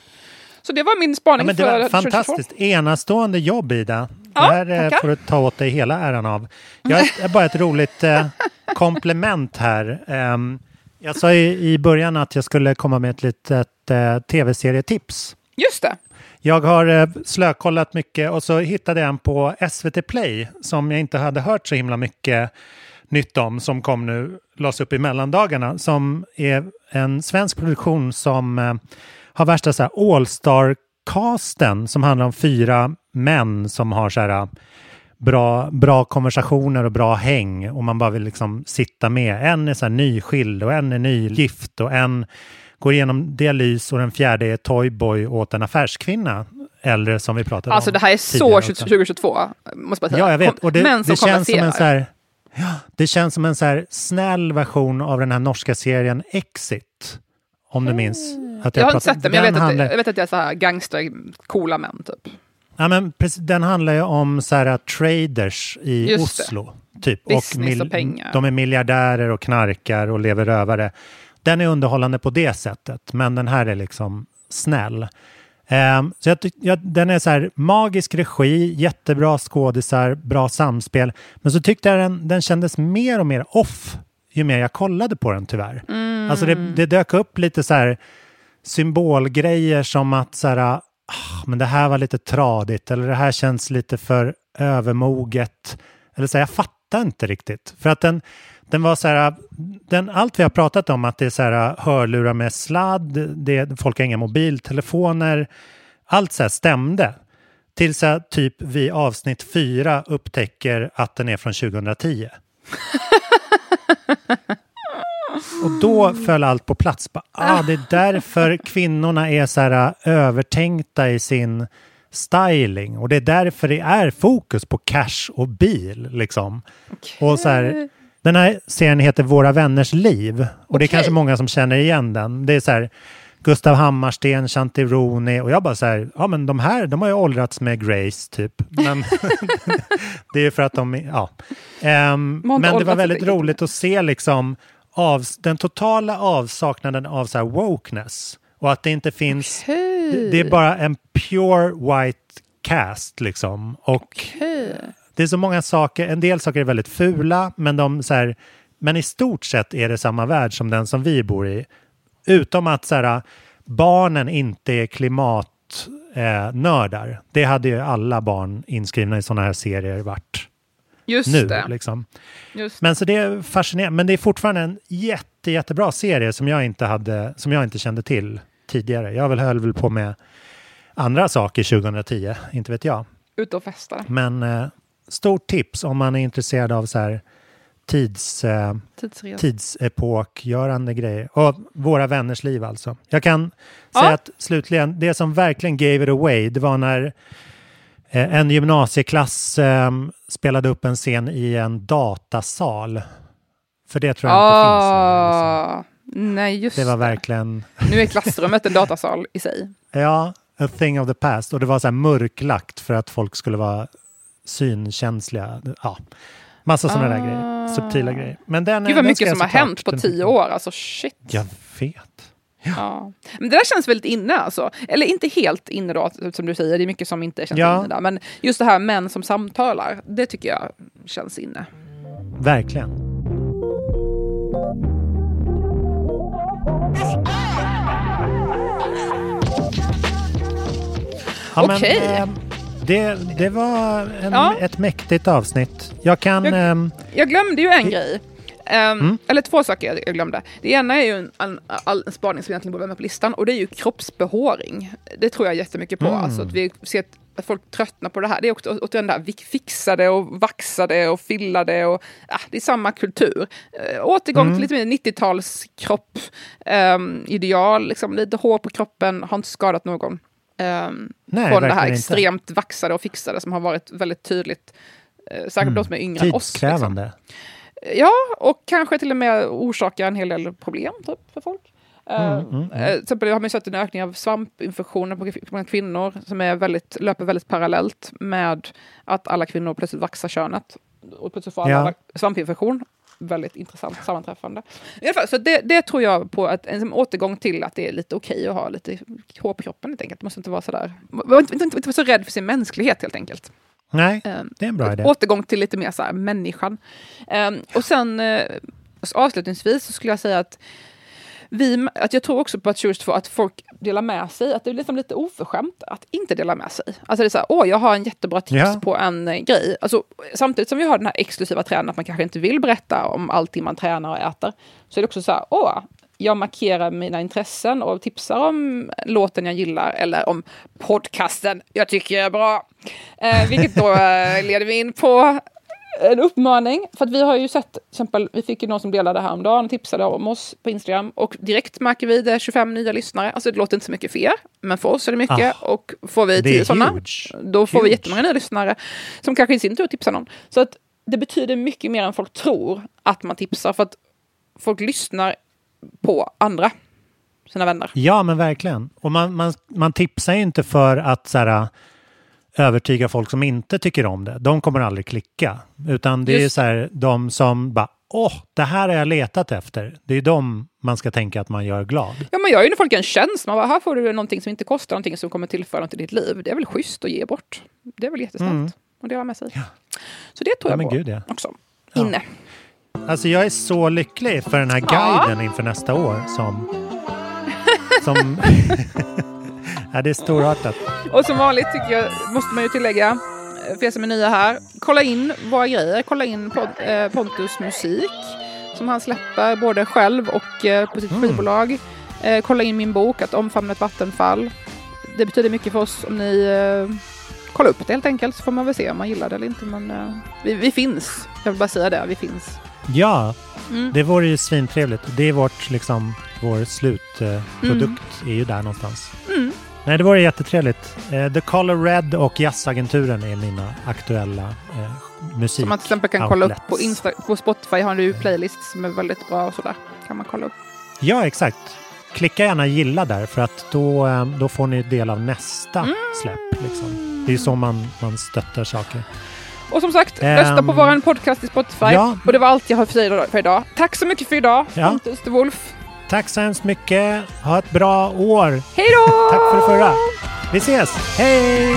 Så det var min Ja, spaning men det var 2022. fantastiskt. Enastående jobb, Ida. Ja, det här eh, tackar. får du ta åt dig hela äran av. Jag har bara ett roligt eh, komplement här. Ehm, jag sa i, i början att jag skulle komma med ett litet eh, tv-serietips. Just det. Jag har eh, slökollat mycket och så hittade jag en på SVT Play som jag inte hade hört så himla mycket nytt om som kom nu, lades upp i mellandagarna, som är en svensk produktion som eh, har värsta så här All-star-casten som handlar om fyra män som har så här eh, bra, bra konversationer och bra häng och man bara vill liksom sitta med. En är så här nyskild och en är nygift och en går igenom dialys och den fjärde är toyboy åt en affärskvinna. Äldre som vi pratade Alltså om det här är så tidigare också. 2022, måste jag säga. Ja, jag vet. Och det, som det känns som en så här, ja, det känns som en så här snäll version av den här norska serien Exit. Om du minns. Att Jag har inte sett det, men jag den vet, att, handlar- jag vet att det är så här gangster, coola män typ. Ja, men precis, den handlar ju om så här, traders i Just. Oslo. Typ. Business och pengar. De är miljardärer och knarkar och lever rövare. Den är underhållande på det sättet, men den här är liksom snäll. Ehm, så jag, jag, den är så här magisk regi, jättebra skådisar, bra samspel. Men så tyckte jag den, den kändes mer och mer off ju mer jag kollade på den tyvärr. Mm. Alltså det, det dök upp lite så här symbolgrejer som att så här, ah, men det här var lite tradigt eller det här känns lite för övermoget. Eller så här, jag fattar inte riktigt. För att den, den var så här, den, allt vi har pratat om att det är så här hörlurar med sladd, det, folk har inga mobiltelefoner, allt så här stämde. Tills jag typ vid avsnitt fyra upptäcker att den är från 2010. Och då föll allt på plats. Ah, det är därför kvinnorna är så här övertänkta i sin styling. Och det är därför det är fokus på cash och bil. Liksom. Och så här, den här serien heter Våra vänners liv. Och det är Okej. kanske många som känner igen den. Det är så här Gustav Hammarsten, Shanti Rooney och jag bara så här, ja men de här, de har ju åldrats med Grace typ. Men det är för att de, ja. Inte men det var väldigt roligt att se liksom av, den totala avsaknaden av så här wokeness. Och att det inte finns, det, det är bara en pure white cast liksom. Och det är så många saker, en del saker är väldigt fula, men de så här, men i stort sett är det samma värld som den som vi bor i. Utom att så här, barnen inte är klimatnördar. Eh, det hade ju alla barn inskrivna i sådana här serier varit Just nu. det. Liksom. Just. Men så det är fascinerande. Men det är fortfarande en jätte, jättebra serie som jag inte, hade, som jag inte kände till tidigare. Jag väl höll väl på med andra saker 2010, inte vet jag. Ute och festa. Men eh, stort tips om man är intresserad av så här tids, eh, tidsepokgörande grejer. Och våra vänners liv alltså. Jag kan Ja. säga att slutligen, det som verkligen gave it away, det var när eh, en gymnasieklass eh, spelade upp en scen i en datasal. För det tror jag inte finns. Ah, nej, just Det var verkligen, Nu är klassrummet en datasal i sig. ja, a thing of the past. Och det var så här mörklagt för att folk skulle vara synkänsliga. Ja, massa sådana där grejer. Subtila grejer. Men den, Ah. Gud vad den mycket som har hänt på tio år. Alltså shit. Jag vet. Ja. Men det där känns väldigt inne alltså. Eller inte helt inne då, som du säger. Det är mycket som inte känns Ja. inne där. Men just det här män som samtalar, det tycker jag känns inne. Verkligen. Ja, Okej. eh, det, det var en, Ja. ett mäktigt avsnitt. Jag kan... Jag- ehm, Jag glömde ju en grej. Ehm, Mm. Eller två saker jag- glömde. Det ena är ju en, en, en spaning som egentligen borde vara med på listan och det är ju kroppsbehåring. Det tror jag jättemycket på. Mm. Alltså att vi ser att, folk tröttnar på det här. Det är också återigen det här fixade och vaxade och fillade och ah, det är samma kultur. Uh, återgång Mm. till lite mer 90-tals kropp, ehm, ideal, liksom, lite hår på kroppen, har inte skadat någon. Um, Nej, från det här verkligen inte. extremt vaxade och fixade som har varit väldigt tydligt. Uh, säkert de som är yngre än oss. Liksom. Mm. Tidskrävande. Ja, och kanske till och med orsakar en hel del problem typ, för folk. Mm, Eh, mm, eh, Till exempel har man sett en ökning av svampinfektioner på, på kvinnor som är väldigt, löper väldigt parallellt med att alla kvinnor plötsligt vaxar könet. Och plötsligt får alla Ja. va- svampinfektion. Väldigt intressant sammanträffande. I alla fall, så det, det tror jag på att en återgång till att det är lite okej att ha lite hår på kroppen helt enkelt. Det måste inte vara sådär. Var inte, inte, inte vara så rädd för sin mänsklighet helt enkelt. Nej, Ehm, det är en bra idé. Återgång till lite mer så här, människan. Ehm, och sen eh, avslutningsvis så skulle jag säga att vi, att jag tror också på att Choose 2, att folk delar med sig. Att det är liksom lite oförskämt att inte dela med sig. Alltså det är så här, åh, jag har en jättebra tips Ja. på en eh, grej. Alltså, samtidigt som vi har den här exklusiva träningen, att man kanske inte vill berätta om allting man tränar och äter, så är det också så här, åh, jag markerar mina intressen och tipsar om låten jag gillar eller om podcasten jag tycker är bra. Eh, vilket då eh, leder vi in på en uppmaning. För att vi har ju sett, till exempel, vi fick ju någon som delade häromdagen och tipsade om oss på Instagram. Och direkt märker vi det är 25 nya lyssnare. Alltså det låter inte så mycket för er, men för oss är det mycket. Ah, och får vi tio sådana, huge. då får vi Huge. jättemånga nya lyssnare. Som kanske i sin tur tipsar någon. Så att det betyder mycket mer än folk tror att man tipsar. För att folk lyssnar på andra, sina vänner. Ja, men verkligen. Och man, man, man tipsar ju inte för att så här, övertyga folk som inte tycker om det. De kommer aldrig klicka. Utan det är Just så här, de som bara, åh, det här har jag letat efter. Det är de man ska tänka att man gör glad. Ja, man gör ju folk en tjänst. Man bara, här får du någonting som inte kostar någonting som kommer tillföra något i ditt liv. Det är väl schysst att ge bort. Det är väl jättesnällt Mm. att dela med sig. Så det tror Ja, jag men på gud, ja. också. Ja. Inne. Alltså jag är så lycklig för den här guiden inför nästa år som... som ja, det är storartat. Och som vanligt tycker jag, måste man ju tillägga, eh, för er som är nya här, kolla in våra grejer. Kolla in eh, Pontus musik som han släpper både själv och eh, på sitt Mm. skivbolag. Kolla in min bok Att omfamna ett vattenfall. Det betyder mycket för oss om ni kollar upp det helt enkelt så får man väl se om man gillar det eller inte. Men vi, vi finns. Jag vill bara säga det, vi finns. Ja, Mm. det vore ju svintrevligt. Det är vårt, liksom, vår slutprodukt är ju där någonstans. Mm. Nej, det vore jättetrevligt. Eh, The Color Red och Jazzagenturen är mina aktuella eh, musik Som man till exempel kan kolla upp på, outlets. Insta- på Spotify har du ju playlist som är väldigt bra och sådär. Kan man kolla upp. Ja, exakt. Klicka gärna gilla där för att då, eh, då får ni del av nästa Mm. släpp. Liksom. Det är så man, man stöttar saker. Och som sagt, Ehm, rösta på vår podcast i Spotify. ja. Och det var allt jag har för idag- för idag. Tack så mycket för idag, Ja. Pontus de Wolf. Tack så hemskt mycket. Ha ett bra år. Hej då! Tack för det förra. Vi ses. Hej!